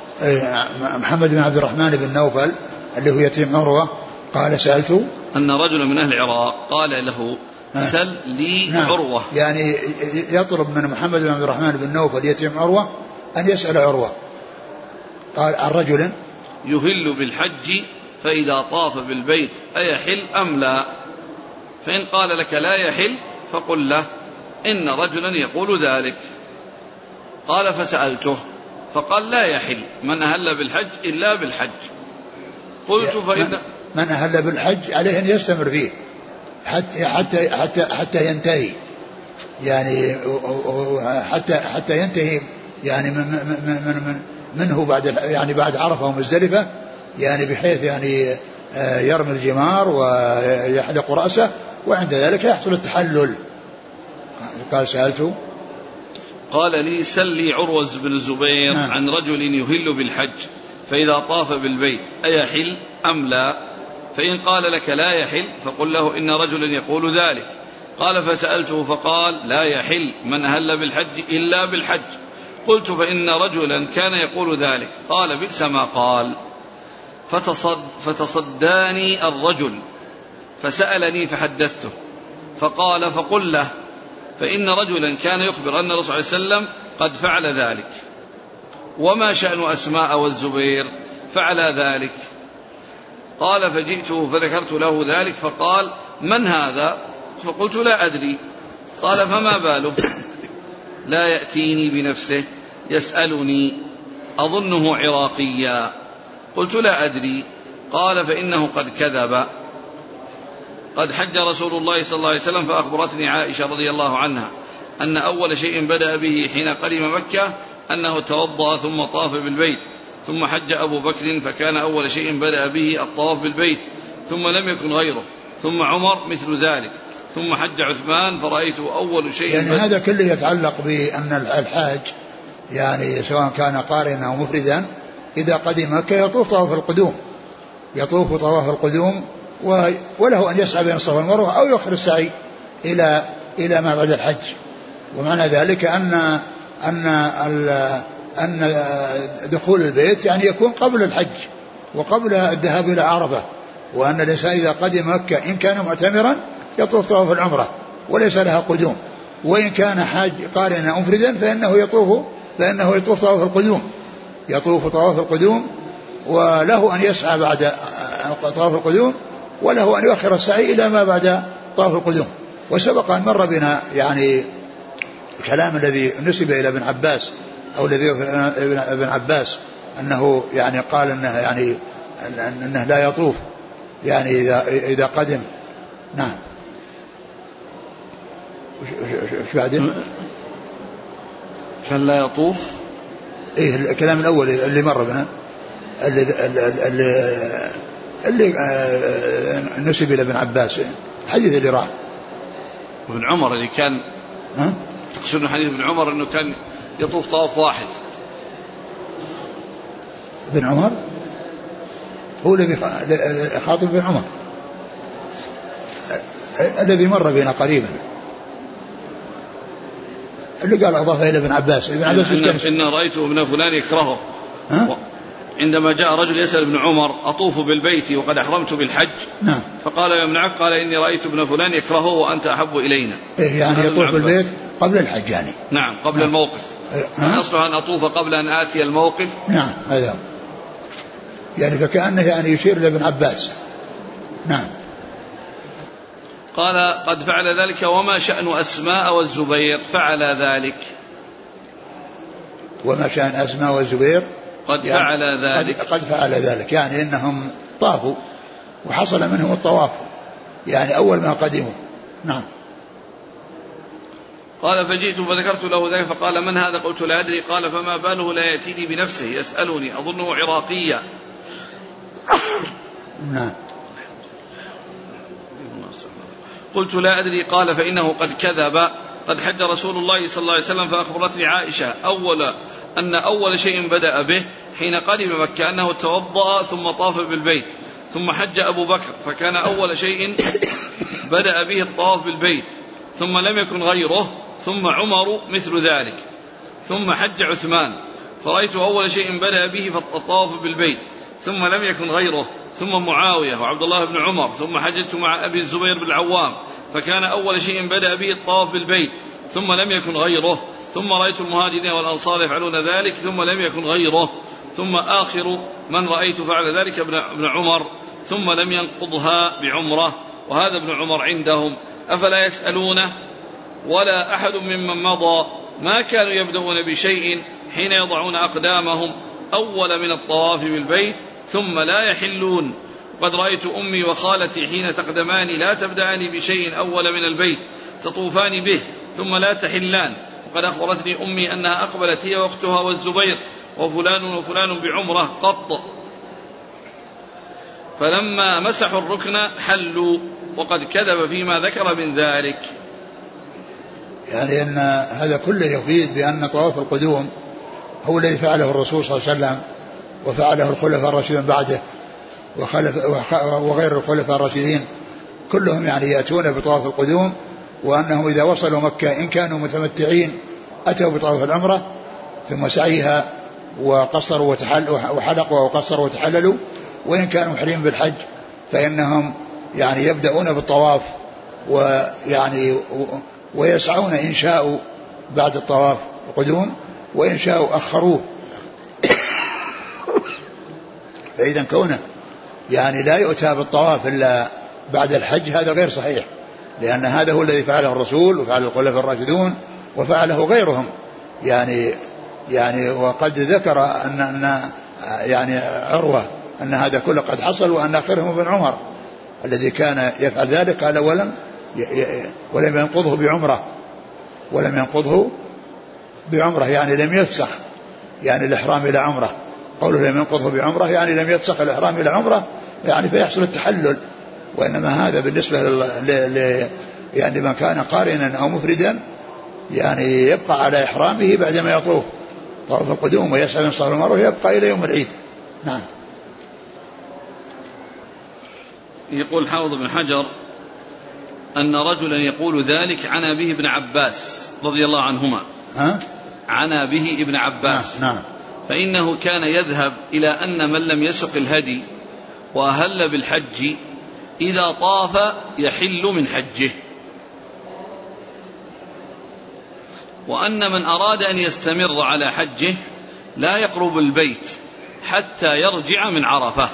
محمد بن عبد الرحمن بن نوفل اللي هو يتيم عروة قال سألت. أن رجلا من أهل العراق قال له آه. سل لي نعم. عروة. يعني يطلب من محمد بن عبد الرحمن بن نوفل يتيم عروة أن يسأل عروة. قال عن رجل يهل بالحج فإذا طاف بالبيت أيحل أم لا؟ فإن قال لك لا يحل فقل له إن رجلا يقول ذلك. قال فسألته فقال لا يحل من أهل بالحج إلا بالحج. قلت فإن من أهل بالحج عليه أن يستمر فيه حتى حتى حتى حتى ينتهي. يعني حتى حتى ينتهي يعني من من من منه بعد يعني بعد عرفة ومزدلفة يعني بحيث يعني يرمي الجمار ويحلق رأسه وعند ذلك يحصل التحلل. قال سألته قال لي سل لي عروز بن الزبير نعم. عن رجل يهل بالحج فإذا طاف بالبيت أيحل أم لا؟ فإن قال لك لا يحل فقل له إن رجلا يقول ذلك. قال فسألته فقال لا يحل من أهل بالحج إلا بالحج. قلت فإن رجلا كان يقول ذلك. قال بئس ما قال. فتصد فتصداني الرجل فسألني فحدثته فقال فقل له فإن رجلا كان يخبر أن الرسول صلى الله عليه وسلم قد فعل ذلك. وما شأن أسماء والزبير؟ فعل ذلك. قال فجئته فذكرت له ذلك فقال من هذا؟ فقلت لا أدري. قال فما باله؟ لا يأتيني بنفسه يسألني أظنه عراقيا. قلت لا أدري. قال فإنه قد كذب. قد حج رسول الله صلى الله عليه وسلم فأخبرتني عائشة رضي الله عنها أن أول شيء بدأ به حين قدم مكة أنه توضأ ثم طاف بالبيت ثم حج أبو بكر فكان أول شيء بدأ به الطواف بالبيت ثم لم يكن غيره ثم عمر مثل ذلك ثم حج عثمان فرأيته أول شيء يعني هذا كله يتعلق بأن الحاج يعني سواء كان قارنا أو مفردا إذا قدم مكة يطوف طواف القدوم. يطوف طواف القدوم وله أن يسعى بين الصفا والمروة أو يؤخر السعي إلى إلى ما بعد الحج. ومعنى ذلك أن أن أن دخول البيت يعني يكون قبل الحج وقبل الذهاب إلى عرفة. وأن الإنسان إذا قدم مكة إن كان معتمرا يطوف طواف العمرة وليس لها قدوم. وإن كان حاج قارنا مفردا فإنه يطوف فإنه يطوف طواف القدوم. يطوف طواف القدوم وله أن يسعى بعد طواف القدوم وله أن يؤخر السعي إلى ما بعد طواف القدوم. وسبق أن مر بنا يعني الكلام الذي نسب إلى ابن عباس أو الذي ابن عباس أنه يعني قال أنه يعني أنه لا يطوف يعني إذا إذا قدم. نعم. إيش بعدين؟ كان لا يطوف؟ إيه الكلام الأول اللي مر بنا اللي اللي, اللي آه، نسب إلى ابن عباس الحديث اللي راح. ابن عمر اللي كان ها؟ تقصدون حديث ابن عمر إنه كان يطوف طواف واحد. ابن عمر؟ هو الذي خاطب ابن عمر. الذي مر بنا قريبا. اللي قال اضافه إلى ابن عباس. ابن عباس إن, إن رأيت ابن فلان يكرهه. ها؟ عندما جاء رجل يسأل ابن عمر أطوف بالبيت وقد أحرمت بالحج؟ نعم. فقال عبد قال إني رأيت ابن فلان يكرهه وأنت أحب إلينا. إيه يعني يطوف بالبيت قبل الحج يعني. نعم قبل نعم. الموقف. أه؟ أصلها أن أطوف قبل أن آتي الموقف؟ نعم هذا يعني فكأنه يعني يشير لابن عباس. نعم. قال قد فعل ذلك وما شأن أسماء والزبير فعل ذلك. وما شأن أسماء والزبير؟ قد يعني فعل ذلك. قد, قد فعل ذلك. يعني إنهم طافوا وحصل منهم الطواف. يعني أول ما قدموا. نعم. قال فجئت فذكرت له ذلك فقال من هذا؟ قلت لا أدري. قال فما باله لا يأتيني بنفسه. يسألني. أظنه عراقيا. نعم. قلت لا أدري قال فإنه قد كذب. قد حج رسول الله صلى الله عليه وسلم فأخبرتني عائشة أول أن أول شيء بدأ به حين قدم مكة أنه توضأ ثم طاف بالبيت ثم حج أبو بكر فكان أول شيء بدأ به الطواف بالبيت ثم لم يكن غيره ثم عمر مثل ذلك ثم حج عثمان فرأيت أول شيء بدأ به الطواف بالبيت ثم لم يكن غيره. ثم معاوية وعبد الله بن عمر ثم حججت مع أبي الزبير بن العوام فكان أول شيء بدأ به الطواف بالبيت ثم لم يكن غيره ثم رأيت المهاجرين والأنصار يفعلون ذلك ثم لم يكن غيره ثم آخر من رأيت فعل ذلك ابن عمر ثم لم ينقضها بعمرة وهذا ابن عمر عندهم. أفلا يسألونه؟ ولا أحد ممن مضى. ما كانوا يبدأون بشيء حين يضعون أقدامهم أول من الطواف بالبيت؟ ثم لا يحلون. قد رأيت أمي وخالتي حين تقدمان لا تبدأان بشيء أول من البيت تطوفان به ثم لا تحلان. وقد أخبرتني أمي أنها أقبلت هي وأختها والزبير وفلان وفلان بعمرة قط. فلما مسحوا الركن حلوا وقد كذب فيما ذكر من ذلك. يعني أن هذا كله يفيد بأن طواف القدوم هو الذي فعله الرسول صلى الله عليه وسلم. وفعله الخلفاء الراشدين بعده وخلف وغير الخلفاء الراشدين. كلهم يعني يأتون بطواف القدوم وأنهم إذا وصلوا مكة إن كانوا متمتعين أتوا بطواف العمرة ثم سعيها وقصروا وتحل وحلقوا وقصروا وتحللوا. وإن كانوا محرمين بالحج فإنهم يعني يبدأون بالطواف ويعني ويسعون إن شاءوا بعد الطواف القدوم. وإن شاءوا أخروه. فإذا كونه يعني لا يؤتى بالطواف إلا بعد الحج هذا غير صحيح لأن هذا هو الذي فعله الرسول وفعله الخلفاء الراشدون وفعله غيرهم. يعني يعني وقد ذكر أن أن يعني عروة أن هذا كله قد حصل وأن آخرهم ابن عمر الذي كان يفعل ذلك قال ولم ولم ينقضه بعمرة ولم ينقضه بعمرة يعني لم يفسخ يعني الإحرام إلى عمرة. قوله لم ينقضه بعمرة يعني لم يفسخ الإحرام إلى عمرة يعني فيحصل التحلل وإنما هذا بالنسبة ل يعني من كان قارنا أو مفردا يعني يبقى على إحرامه بعدما يطوف. طواف القدوم ويسعى من المروة يبقى إلى يوم العيد. نعم. يقول حافظ بن حجر أن رجلا يقول ذلك عنا به ابن عباس رضي الله عنهما. ها؟ عنا به ابن عباس. نعم, نعم. فإنه كان يذهب إلى أن من لم يسق الهدي وأهل بالحج إذا طاف يحل من حجه. وأن من أراد أن يستمر على حجه لا يقرب البيت حتى يرجع من عرفة.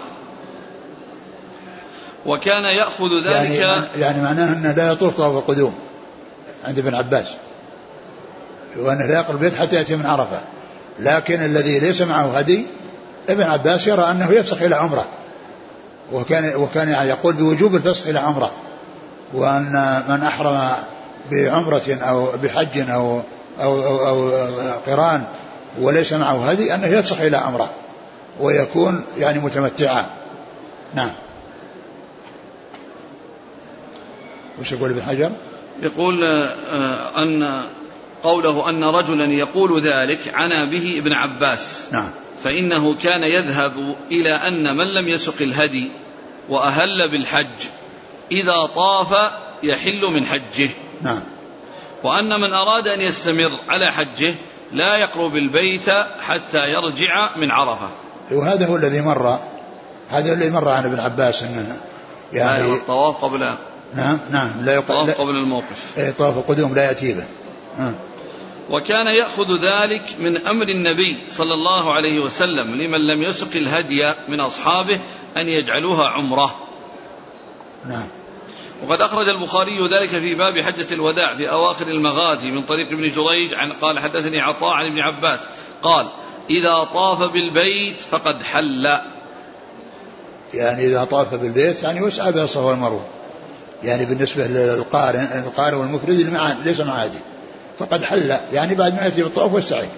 وكان يأخذ ذلك يعني, يعني معناه أنه لا يطوف طواف القدوم عند ابن عباس. وأنه لا يقرب البيت حتى يأتي من عرفة. لكن الذي ليس معه هدي ابن عباس يرى أنه يفسخ إلى عمرة. وكان وكان يعني يقول بوجوب الفسخ إلى عمرة. وأن من أحرم بعمرة أو بحج أو أو, أو, أو قران وليس معه هدي أنه يفسخ إلى عمرة. ويكون يعني متمتعا. نعم. وش يقول ابن حجر؟ يقول آه، أن قوله أن رجلا يقول ذلك عنا به ابن عباس. نعم. فإنه كان يذهب إلى أن من لم يسق الهدي وأهل بالحج إذا طاف يحل من حجه. نعم. وأن من أراد أن يستمر على حجه لا يقرب البيت حتى يرجع من عرفة. وهذا هو الذي مر هذا الذي مر عن ابن عباس إنه يعني الطواف قبل نعم نعم لا يقل الطواف قبل الموقف. اي طواف القدوم لا يأتي به. آه. وكان يأخذ ذلك من أمر النبي صلى الله عليه وسلم لمن لم يسق الهدي من أصحابه أن يجعلوها عمرة. نعم. وقد أخرج البخاري ذلك في باب حجة الوداع في أواخر المغازي من طريق ابن جريج عن قال حدثني عطاء عن ابن عباس قال إذا طاف بالبيت فقد حل. يعني إذا طاف بالبيت يعني وسعى بين الصفا والمروة. يعني بالنسبة للقارن القارن والمفرد ليس مع هدي فقد حل يعني بعد ما يأتي بالطواف والسعي.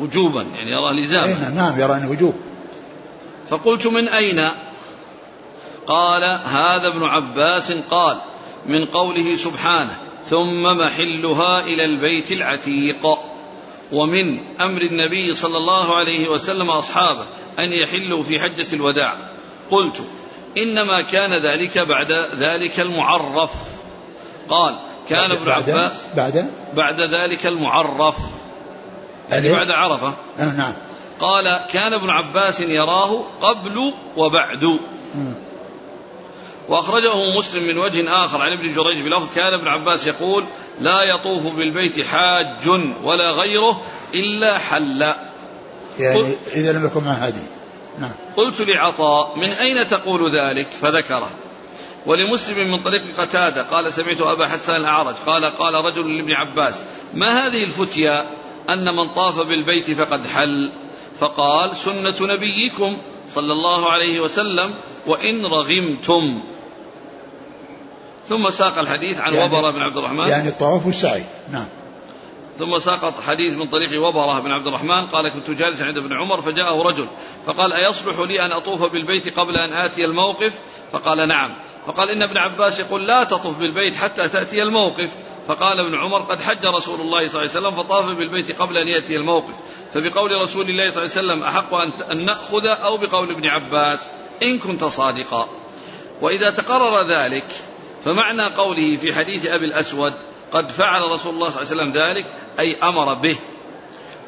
وجوبا يعني يرى لزاما نعم،, نعم يرى أنه وجوب. فقلت من أين؟ قال هذا ابن عباس قال من قوله سبحانه ثم محلها إلى البيت العتيق. ومن أمر النبي صلى الله عليه وسلم أصحابه أن يحلوا في حجة الوداع. قلت إنما كان ذلك بعد ذلك المعرف. قال كان ابن عباس بعد؟ بعد ذلك المعرف يعني بعد عرفة. آه نعم. قال كان ابن عباس يراه قبل وبعد. وأخرجه مسلم من وجه آخر عن ابن جريج بلفظ كان ابن عباس يقول لا يطوف بالبيت حاج ولا غيره إلا حل. يعني إذا لم يكن معه هدي. نعم. قلت لعطاء من أين تقول ذلك؟ فذكره. ولمسلم من طريق قتادة. قال سمعت أبا حسان الأعرج. قال قال رجل لابن عباس ما هذه الفتيا؟ أن من طاف بالبيت فقد حل. فقال سنة نبيكم صلى الله عليه وسلم وإن رغمتم. ثم ساق الحديث عن يعني وبرة بن عبد الرحمن. يعني الطواف والسعي نعم. ثم ساق حديث من طريق وبرة بن عبد الرحمن. قال كنت جالسا عند ابن عمر فجاءه رجل فقال أيصلح لي أن أطوف بالبيت قبل أن آتي الموقف؟ فقال نعم. فقال إن ابن عباس يقول لا تطف بالبيت حتى تأتي الموقف. فقال ابن عمر قد حج رسول الله صلى الله عليه وسلم فطاف بالبيت قبل أن يأتي الموقف. فبقول رسول الله صلى الله عليه وسلم أحق أن نأخذ أو بقول ابن عباس إن كنت صادقا. وإذا تقرر ذلك فمعنى قوله في حديث أبي الأسود قد فعل رسول الله صلى الله عليه وسلم ذلك أي أمر به.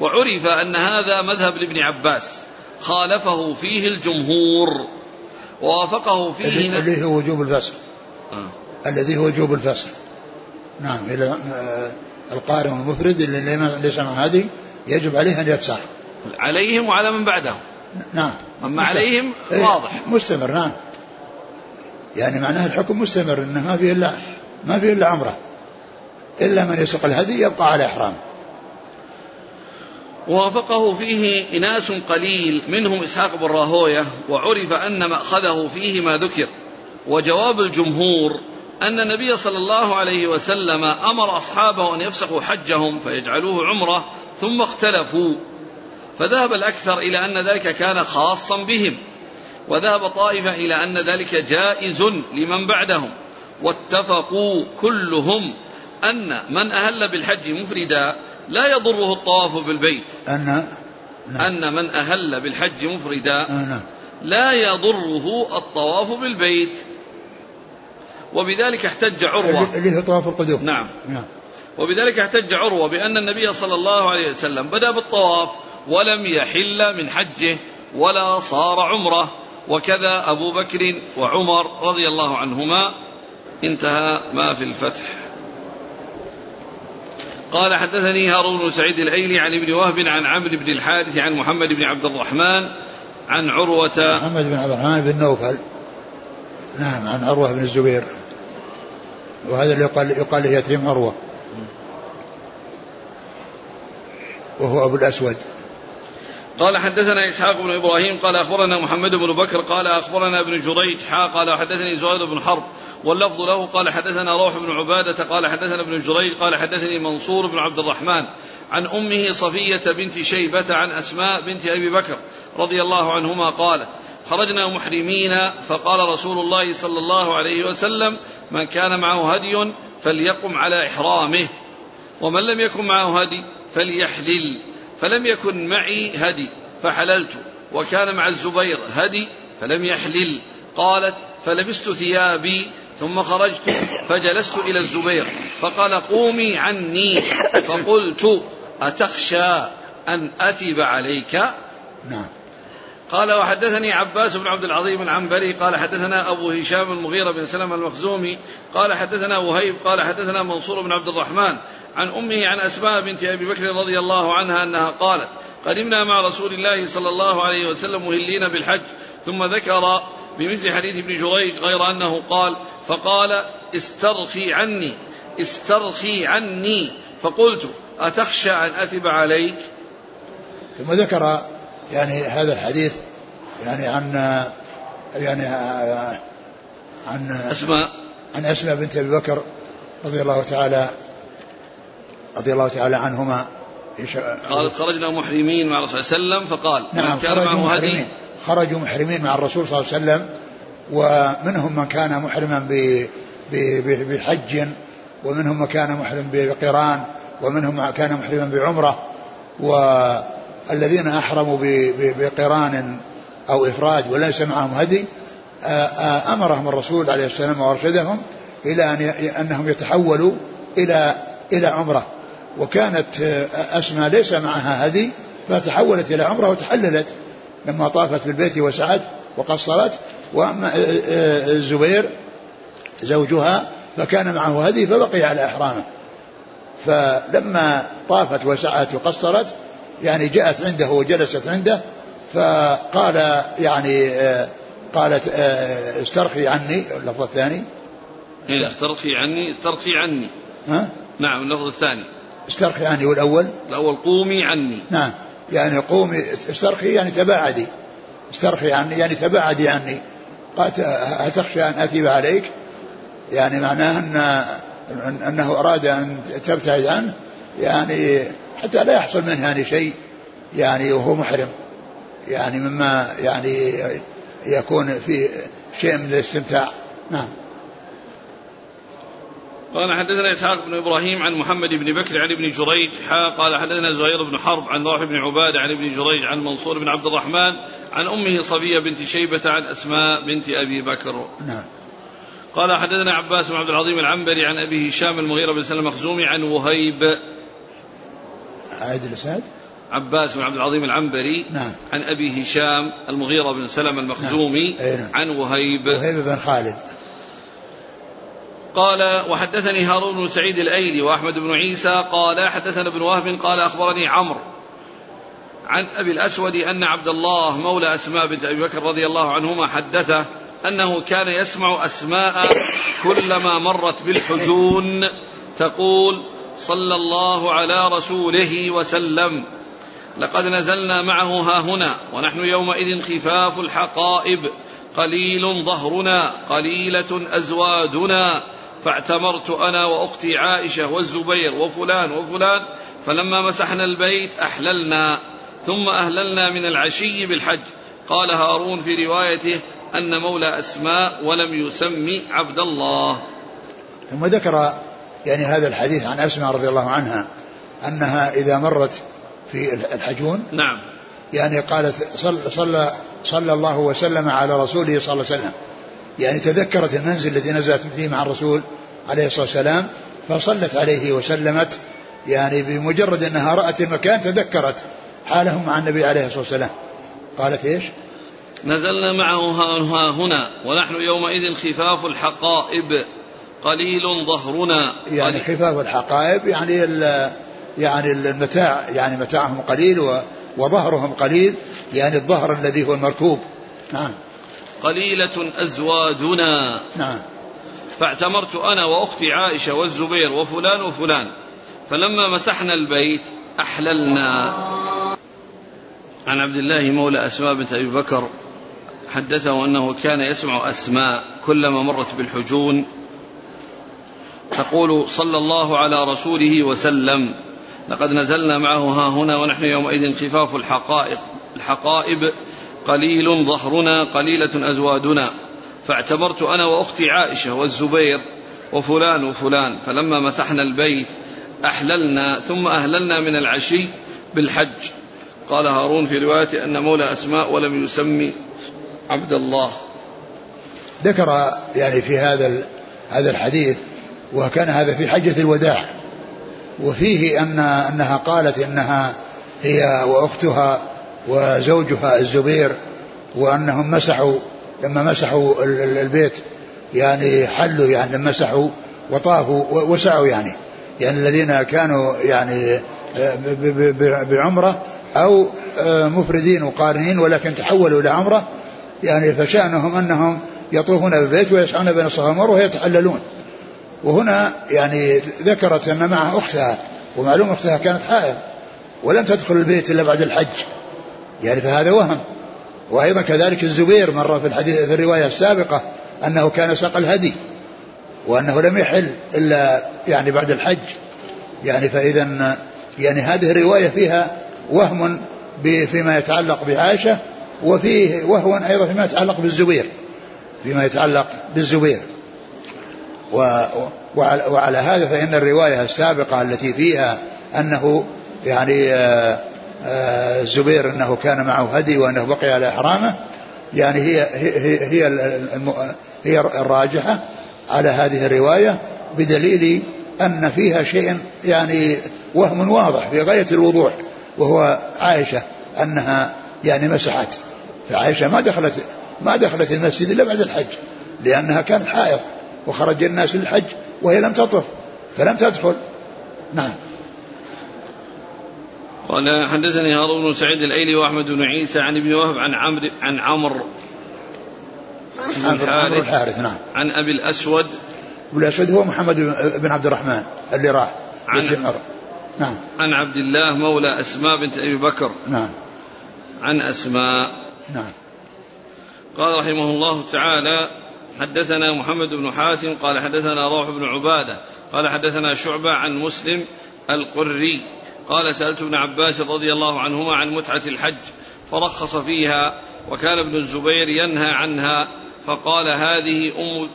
وعرف أن هذا مذهب لابن عباس خالفه فيه الجمهور. ووافقه فيه الذي هو وجوب الفصل. آه. الذي هو وجوب الفصل. نعم إلى آه، القارئ والمفرد اللي ليس مع هذه يجب عليه أن يفسخ عليهم وعلى من بعدهم. نعم. أما عليهم إيه، واضح. مستمر نعم. يعني معناه الحكم مستمر إنه ما فيه الا ما فيه إلا عمرة. إلا من يسوق الهدي يبقى على احرام وافقه فيه إناس قليل منهم إسحاق بن راهوية وعرف أن مأخذه فيه ما ذكر. وجواب الجمهور أن النبي صلى الله عليه وسلم أمر أصحابه أن يفسخوا حجهم فيجعلوه عمرة ثم اختلفوا. فذهب الأكثر إلى أن ذلك كان خاصا بهم. وذهب طائفة إلى أن ذلك جائز لمن بعدهم. واتفقوا كلهم أن من أهل بالحج مفردا لا يضره الطواف بالبيت. أن نعم. أن من أهل بالحج مفردا. آه، نعم. لا يضره الطواف بالبيت. وبذلك احتج عروة. اللي هو طواف القدوم. نعم. نعم. وبذلك احتج عروة بأن النبي صلى الله عليه وسلم بدأ بالطواف ولم يحل من حجه ولا صار عمرة. وكذا أبو بكر وعمر رضي الله عنهما. انتهى ما في الفتح. قال حدثني هارون بن سعيد الأيلي عن ابن وهب عن عمرو بن الحارث عن محمد بن عبد الرحمن عن عروة. محمد بن عبد الرحمن بن نوفل. نعم عن عروة بن الزبير. وهذا اللي يقال يقال له يتيم عروة. وهو أبو الأسود. قال حدثنا إسحاق بن إبراهيم قال أخبرنا محمد بن بكر قال أخبرنا ابن جريج حا قال حدثني زهير بن حرب واللفظ له قال حدثنا روح بن عبادة قال حدثنا ابن جريج قال حدثني منصور بن عبد الرحمن عن أمه صفية بنت شيبة عن أسماء بنت أبي بكر رضي الله عنهما قالت خرجنا محرمين فقال رسول الله صلى الله عليه وسلم من كان معه هدي فليقم على إحرامه ومن لم يكن معه هدي فليحلل. فلم يكن معي هدي فحللت. وكان مع الزبير هدي فلم يحلل. قالت فلبست ثيابي ثم خرجت فجلست إلى الزبير. فقال قومي عني فقلت أتخشى أن أثب عليك؟ نعم. قال وحدثني عباس بن عبد العظيم العنبري. قال حدثنا أبو هشام المغيرة بن سلمة المخزومي. قال حدثنا وهيب. قال حدثنا منصور بن عبد الرحمن عن أمه عن أسماء بنت أبي بكر رضي الله عنها أنها قالت قدمنا مع رسول الله صلى الله عليه وسلم مهلين بالحج ثم ذكر بمثل حديث ابن جريج غير أنه قال فقال استرخي عني استرخي عني. فقلت أتخشى أن أثب عليك؟ ثم ذكر يعني هذا الحديث يعني عن يعني عن أسماء. عن أسماء بنت أبي بكر رضي الله تعالى رضي الله تعالى عنهما. قالت خرجنا محرمين مع الرسول صلى الله عليه وسلم فقال نعم خرجوا محرمين. خرجوا محرمين مع الرسول صلى الله عليه وسلم ومنهم من كان محرما بحج ومنهم من كان محرم بقران ومنهم من كان محرما بعمرة والذين أحرموا بقران أو افراد وليس معهم هدي أمرهم الرسول عليه السلام وأرشدهم إلى أن أنهم يتحولوا إلى إلى عمرة. وكانت أسماء ليس معها هدي فتحولت إلى عمرة وتحللت لما طافت بالبيت وسعت وقصرت وأما الزبير زوجها فكان معه هدي فبقي على إحرامه. فلما طافت وسعت وقصرت يعني جاءت عنده وجلست عنده فقال يعني قالت استرخي عني اللفظ الثاني. إيه، استرخي عني استرخي عني. ها؟ نعم اللفظ الثاني. استرخي عني والأول الأول؟ قومي عني. نعم. يعني قومي استرخي يعني تباعدي. استرخي عني يعني تباعدي عني. قالت هل تخشى أن أثيب عليك؟ يعني معناه أن أنه أراد أن تبتعد عنه. يعني حتى لا يحصل منه يعني شيء. يعني وهو محرم. يعني مما يعني يكون في شيء من الاستمتاع. نعم. قال حدثنا إسحاق بن إبراهيم عن محمد بن بكر عن ابن جريج حا قال حدثنا زهير بن حرب عن روح بن عباده عن ابن جريج عن منصور بن عبد الرحمن عن أمه صبية بنت شيبة عن أسماء بنت أبي بكر. نعم. قال حدثنا عباس بن عبد العظيم العنبري عن ابي هشام المغيرة بن سلمة المخزومي عن وهيب. عيد الاسناد؟ عباس بن عبد العظيم العنبري نعم عن أبي هشام المغيرة بن سلمة المخزومي نعم. نعم. عن وهيب وهيب بن خالد قال وحدثني هارون بن سعيد الأيلي وأحمد بن عيسى قال حدثنا ابن وهب قال أخبرني عمرو عن أبي الأسود أن عبد الله مولى أسماء بنت أبي بكر رضي الله عنهما حدثه أنه كان يسمع أسماء كلما مرت بالحجون تقول صلى الله على رسوله وسلم لقد نزلنا معه ها هنا ونحن يومئذ خفاف الحقائب قليل ظهرنا قليلة أزوادنا فاعتمرت أنا وأختي عائشة والزبير وفلان وفلان فلما مسحنا البيت أحللنا ثم أهللنا من العشي بالحج. قال هارون في روايته أن مولى أسماء ولم يسمي عبد الله. ثم ذكر يعني هذا الحديث عن أسماء رضي الله عنها أنها إذا مرت في الحجون نعم. يعني قالت صلى, صلى, صلى الله وسلم على رسوله صلى الله عليه وسلم. يعني تذكرت المنزل الذي نزلت فيه مع الرسول عليه الصلاة والسلام فصلت عليه وسلمت يعني بمجرد أنها رأت المكان تذكرت حالهم مع النبي عليه الصلاة والسلام. قالت إيش؟ نزلنا معه ها هنا ونحن يومئذ خفاف الحقائب قليل ظهرنا. يعني خفاف الحقائب يعني يعني المتاع يعني متاعهم قليل وظهرهم قليل يعني الظهر الذي هو المركوب. نعم. قليلة أزوادنا. نعم. فاعتمرت أنا وأختي عائشة والزبير وفلان وفلان. فلما مسحنا البيت أحللنا. عن عبد الله مولى أسماء بنت أبي بكر حدثه أنه كان يسمع أسماء كلما مرت بالحجون. تقول صلى الله على رسوله وسلم لقد نزلنا معه ها هنا ونحن يومئذ خفاف الحقائق الحقائب. قليل ظهرنا قليلة أزوادنا. فاعتبرت أنا وأختي عائشة والزبير وفلان وفلان. فلما مسحنا البيت أحللنا ثم أهللنا من العشي بالحج. قال هارون في رواية أن مولى أسماء ولم يسمي عبد الله. ذكر يعني في هذا هذا الحديث وكان هذا في حجة الوداع. وفيه أن أنها قالت إنها هي وأختها وزوجها الزبير وأنهم مسحوا لما مسحوا البيت يعني حلوا يعني لما مسحوا وطافوا وسعوا يعني. يعني الذين كانوا يعني بعمرة أو مفردين وقارنين ولكن تحولوا إلى عمرة يعني فشأنهم أنهم يطوفون بالبيت ويسعون بين الصفا والمروة ويتحللون. وهنا يعني ذكرت أن مع أختها ومعلوم أختها كانت حائض ولم تدخل البيت إلا بعد الحج. يعني فهذا وهم. وأيضا كذلك الزبير مر في الحديث في الرواية السابقة أنه كان ساق الهدي وأنه لم يحل إلا يعني بعد الحج. يعني فإذا يعني هذه الرواية فيها وهم فيما يتعلق بعائشة وفيه وهو أيضا فيما يتعلق بالزبير فيما يتعلق بالزبير. و وعلى هذا فإن الرواية السابقة التي فيها أنه يعني آه، الزبير أنه كان معه هدي وأنه بقي على إحرامه. يعني هي هي هي, هي الراجحة على هذه الرواية بدليل أن فيها شيء يعني وهم واضح في غاية الوضوح وهو عائشة أنها يعني مسحت. فعائشة ما دخلت ما دخلت المسجد إلا بعد الحج لأنها كانت حائض وخرج الناس للحج وهي لم تطف فلم تدخل. نعم. قال حدثني هارون بن سعيد الأيلي وأحمد بن عيسى عن ابن وهب عن عمرو عن عمرو بن الحارث, الحارث نعم. عن أبي الأسود. أبو الأسود هو محمد بن عبد الرحمن اللي راح عن نعم. عن عبد الله مولى أسماء بنت أبي بكر. نعم. عن أسماء. نعم. قال رحمه الله تعالى حدثنا محمد بن حاتم قال حدثنا روح بن عبادة قال حدثنا شعبة عن مسلم القري. قال سألت ابن عباس رضي الله عنهما عن متعة الحج فرخص فيها وكان ابن الزبير ينهى عنها فقال هذه أم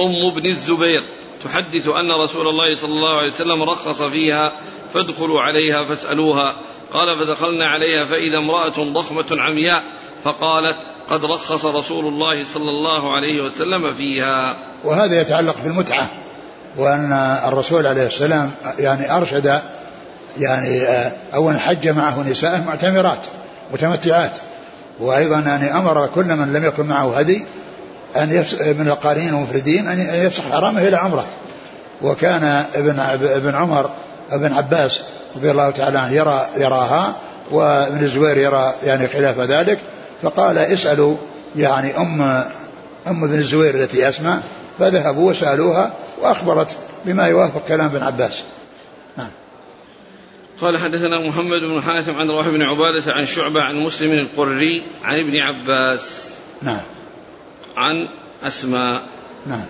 أم ابن الزبير. تحدث أن رسول الله صلى الله عليه وسلم رخص فيها فادخلوا عليها فاسألوها. قال فدخلنا عليها فإذا امرأة ضخمة عمياء فقالت قد رخص رسول الله صلى الله عليه وسلم فيها. وهذا يتعلق بالمتعة وأن الرسول عليه السلام يعني أرشد يعني آه، أولا حج معه نساء معتمرات متمتعات. وأيضا يعني أمر كل من لم يكن معه هدي أن من القارين المفردين أن يفسخ حرامه إلى عمرة. وكان ابن ابن عمر ابن عباس رضي الله تعالى عنه يرى يراها وابن الزبير يرى يعني خلاف ذلك. فقال اسألوا يعني أم أم ابن الزبير التي أسمع فذهبوا وسألوها وأخبرت بما يوافق كلام ابن عباس. قال حدثنا محمد بن حاتم عن روح بن عبادة عن شعبة عن مسلم القري عن ابن عباس. نعم. عن أسماء. نعم.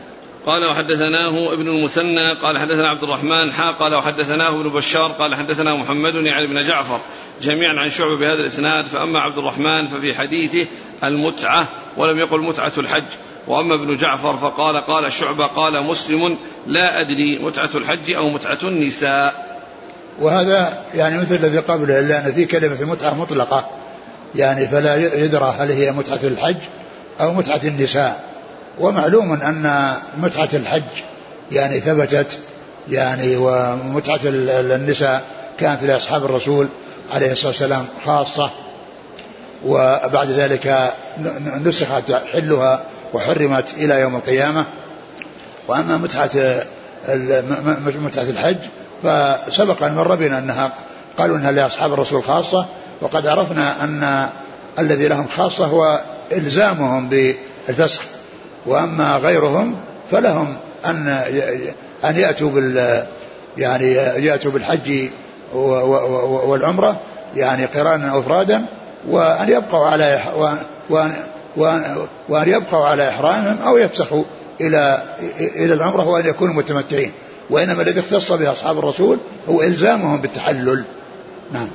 قال وحدثناه ابن المثنى قال حدثنا عبد الرحمن حا قال وحدثناه ابن بشار قال حدثنا محمد يعني بن جعفر. جميعا عن شعبة بهذا الإسناد فأما عبد الرحمن ففي حديثه المتعة ولم يقل متعة الحج. وأما ابن جعفر فقال قال شعبة قال مسلم لا أدري متعة الحج أو متعة النساء. وهذا يعني مثل الذي قبله إلا أن في كلمة في متعة مطلقة يعني فلا يدرى هل هي متعة الحج أو متعة النساء. ومعلوم أن متعة الحج يعني ثبتت يعني ومتعة النساء كانت لأصحاب الرسول عليه الصلاة والسلام خاصة. وبعد ذلك نسخت حلها وحرمت إلى يوم القيامة. وأما متعة متعة الحج فسبق أن مر بنا أنها قالوا أنها لأصحاب الرسول خاصة وقد عرفنا أن الذي لهم خاصة هو إلزامهم بالفسخ وأما غيرهم فلهم أن أن يأتوا بال يعني يأتوا بالحج والعمرة يعني قرانا أو إفرادا وأن يبقوا على وأن, وأن, وأن يبقوا على إحرامهم أو يفسخوا إلى إلى العمرة وأن يكونوا متمتعين. وإنما الذي اختص به أصحاب الرسول هو إلزامهم بالتحلل. نعم.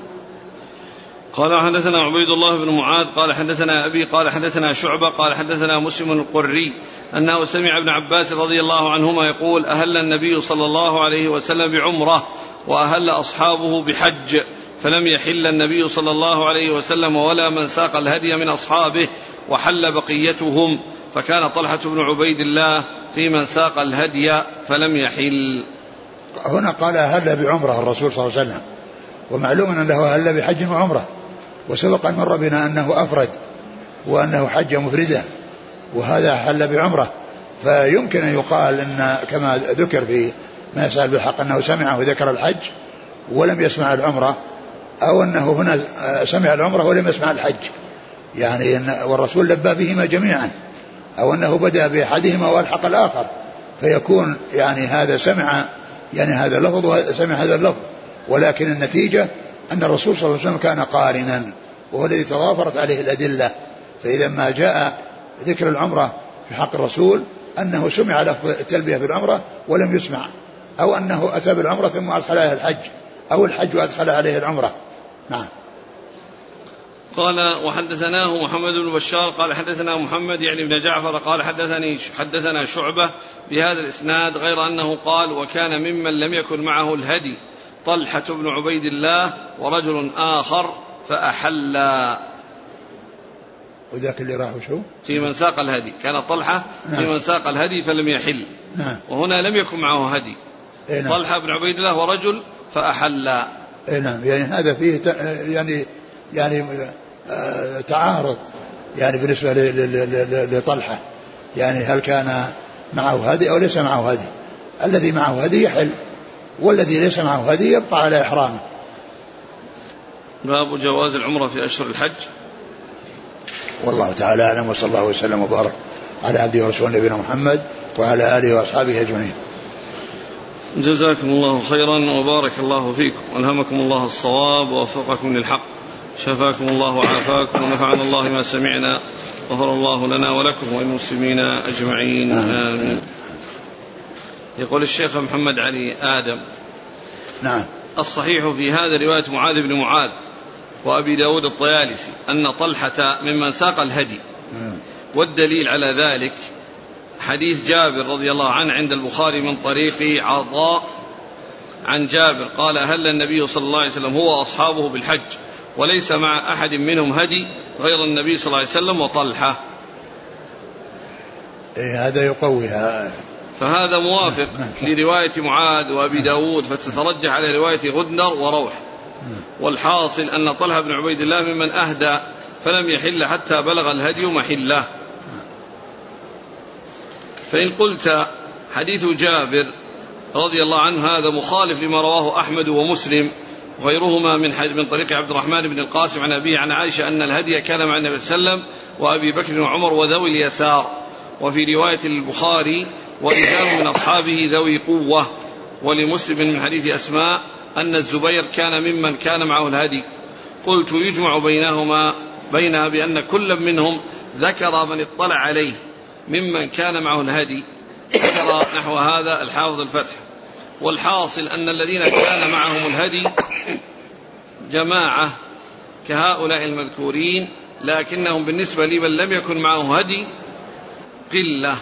قال حدثنا عبيد الله بن معاذ قال حدثنا أبي قال حدثنا شعبة قال حدثنا مسلم القري أنه سمع ابن عباس رضي الله عنهما يقول أهل النبي صلى الله عليه وسلم بعمرة وأهل أصحابه بحج فلم يحل النبي صلى الله عليه وسلم ولا من ساق الهدي من أصحابه وحل بقيتهم. فكان طلحة بن عبيد الله في من ساق الهدي فلم يحل. هنا قال أهل بعمرة الرسول صلى الله عليه وسلم. ومعلوم أنه أهل بحج وعمرة. وسبق أن مر بنا أنه أفرد وأنه حج مفردا وهذا حل بعمرة. فيمكن أن يقال أن كما ذكر في ما يسأل بالحق أنه سمعه ذكر الحج ولم يسمع العمرة أو أنه هنا سمع العمرة ولم يسمع الحج. يعني والرسول لبى بهما جميعا. أو أنه بدأ بأحدهما وألحق الآخر فيكون يعني هذا سمع يعني هذا اللفظ وسمع هذا اللفظ. ولكن النتيجة أن الرسول صلى الله عليه وسلم كان قارنا وهو الذي تضافرت عليه الأدلة. فإذا ما جاء ذكر العمرة في حق الرسول أنه سمع لفظ التلبية بالعمرة ولم يسمع أو أنه أتى بالعمرة ثم أدخل عليه الحج أو الحج وأدخل عليه العمرة. نعم. قال وحدثناه محمد بن بشار قال حدثنا محمد يعني بن جعفر قال حدثني حدثنا شعبة بهذا الإسناد غير أنه قال وكان ممن لم يكن معه الهدي طلحة بن عبيد الله ورجل آخر فأحلا وذاك اللي راح شو؟ في من ساق الهدي كان طلحة نعم. في من ساق الهدي فلم يحل نعم. وهنا لم يكن معه هدي إيه نعم. طلحة بن عبيد الله ورجل فأحلا إيه نعم يعني هذا فيه يعني يعني تعارض يعني بالنسبة لطلحة يعني هل كان معه هدي أو ليس معه هدي؟ الذي معه هدي يحل والذي ليس معه هدي يبقى على إحرامه. باب جواز العمرة في أشهر الحج. والله تعالى أعلم وصلى الله وسلم وبارك على عبده ورسوله نبينا محمد وعلى آله وأصحابه أجمعين. جزاكم الله خيرا وبارك الله فيكم. ألهمكم الله الصواب ووفقكم للحق. شفاكم الله وعافاكم ونفعنا الله ما سمعنا غفر الله لنا ولكم وللمسلمين أجمعين. آمين. يقول الشيخ محمد علي آدم نعم. الصحيح في هذا رواية معاذ بن معاذ وأبي داود الطيالسي أن طلحة ممن ساق الهدي والدليل على ذلك حديث جابر رضي الله عنه عند البخاري من طريق عطاء عن جابر قال هل النبي صلى الله عليه وسلم هو أصحابه بالحج. وليس مع أحد منهم هدي غير النبي صلى الله عليه وسلم وطلحة. إيه هذا يقويها فهذا موافق نعم. لرواية معاذ وأبي داود فتترجح على رواية غدنر وروح. نعم. والحاصل أن طلحة بن عبيد الله ممن أهدى فلم يحل حتى بلغ الهدي محلة. فإن قلت حديث جابر رضي الله عنه هذا مخالف لما رواه أحمد ومسلم وغيرهما من من طريق عبد الرحمن بن القاسم عن أبيه عن عائشة أن الهدي كان مع النبي صلى الله عليه وسلم وأبي بكر وعمر وذوي اليسار. وفي رواية البخاري ورجال من أصحابه ذوي قوة ولمسلم من حديث أسماء أن الزبير كان ممن كان معه الهدي قلت يجمع بينهما بينها بأن كل منهم ذكر من اطلع عليه ممن كان معه الهدي ذكر نحو هذا الحافظ الفتح. والحاصل أن الذين كان معهم الهدي جماعة كهؤلاء المذكورين لكنهم بالنسبة لمن لم يكن معه هدي قلة.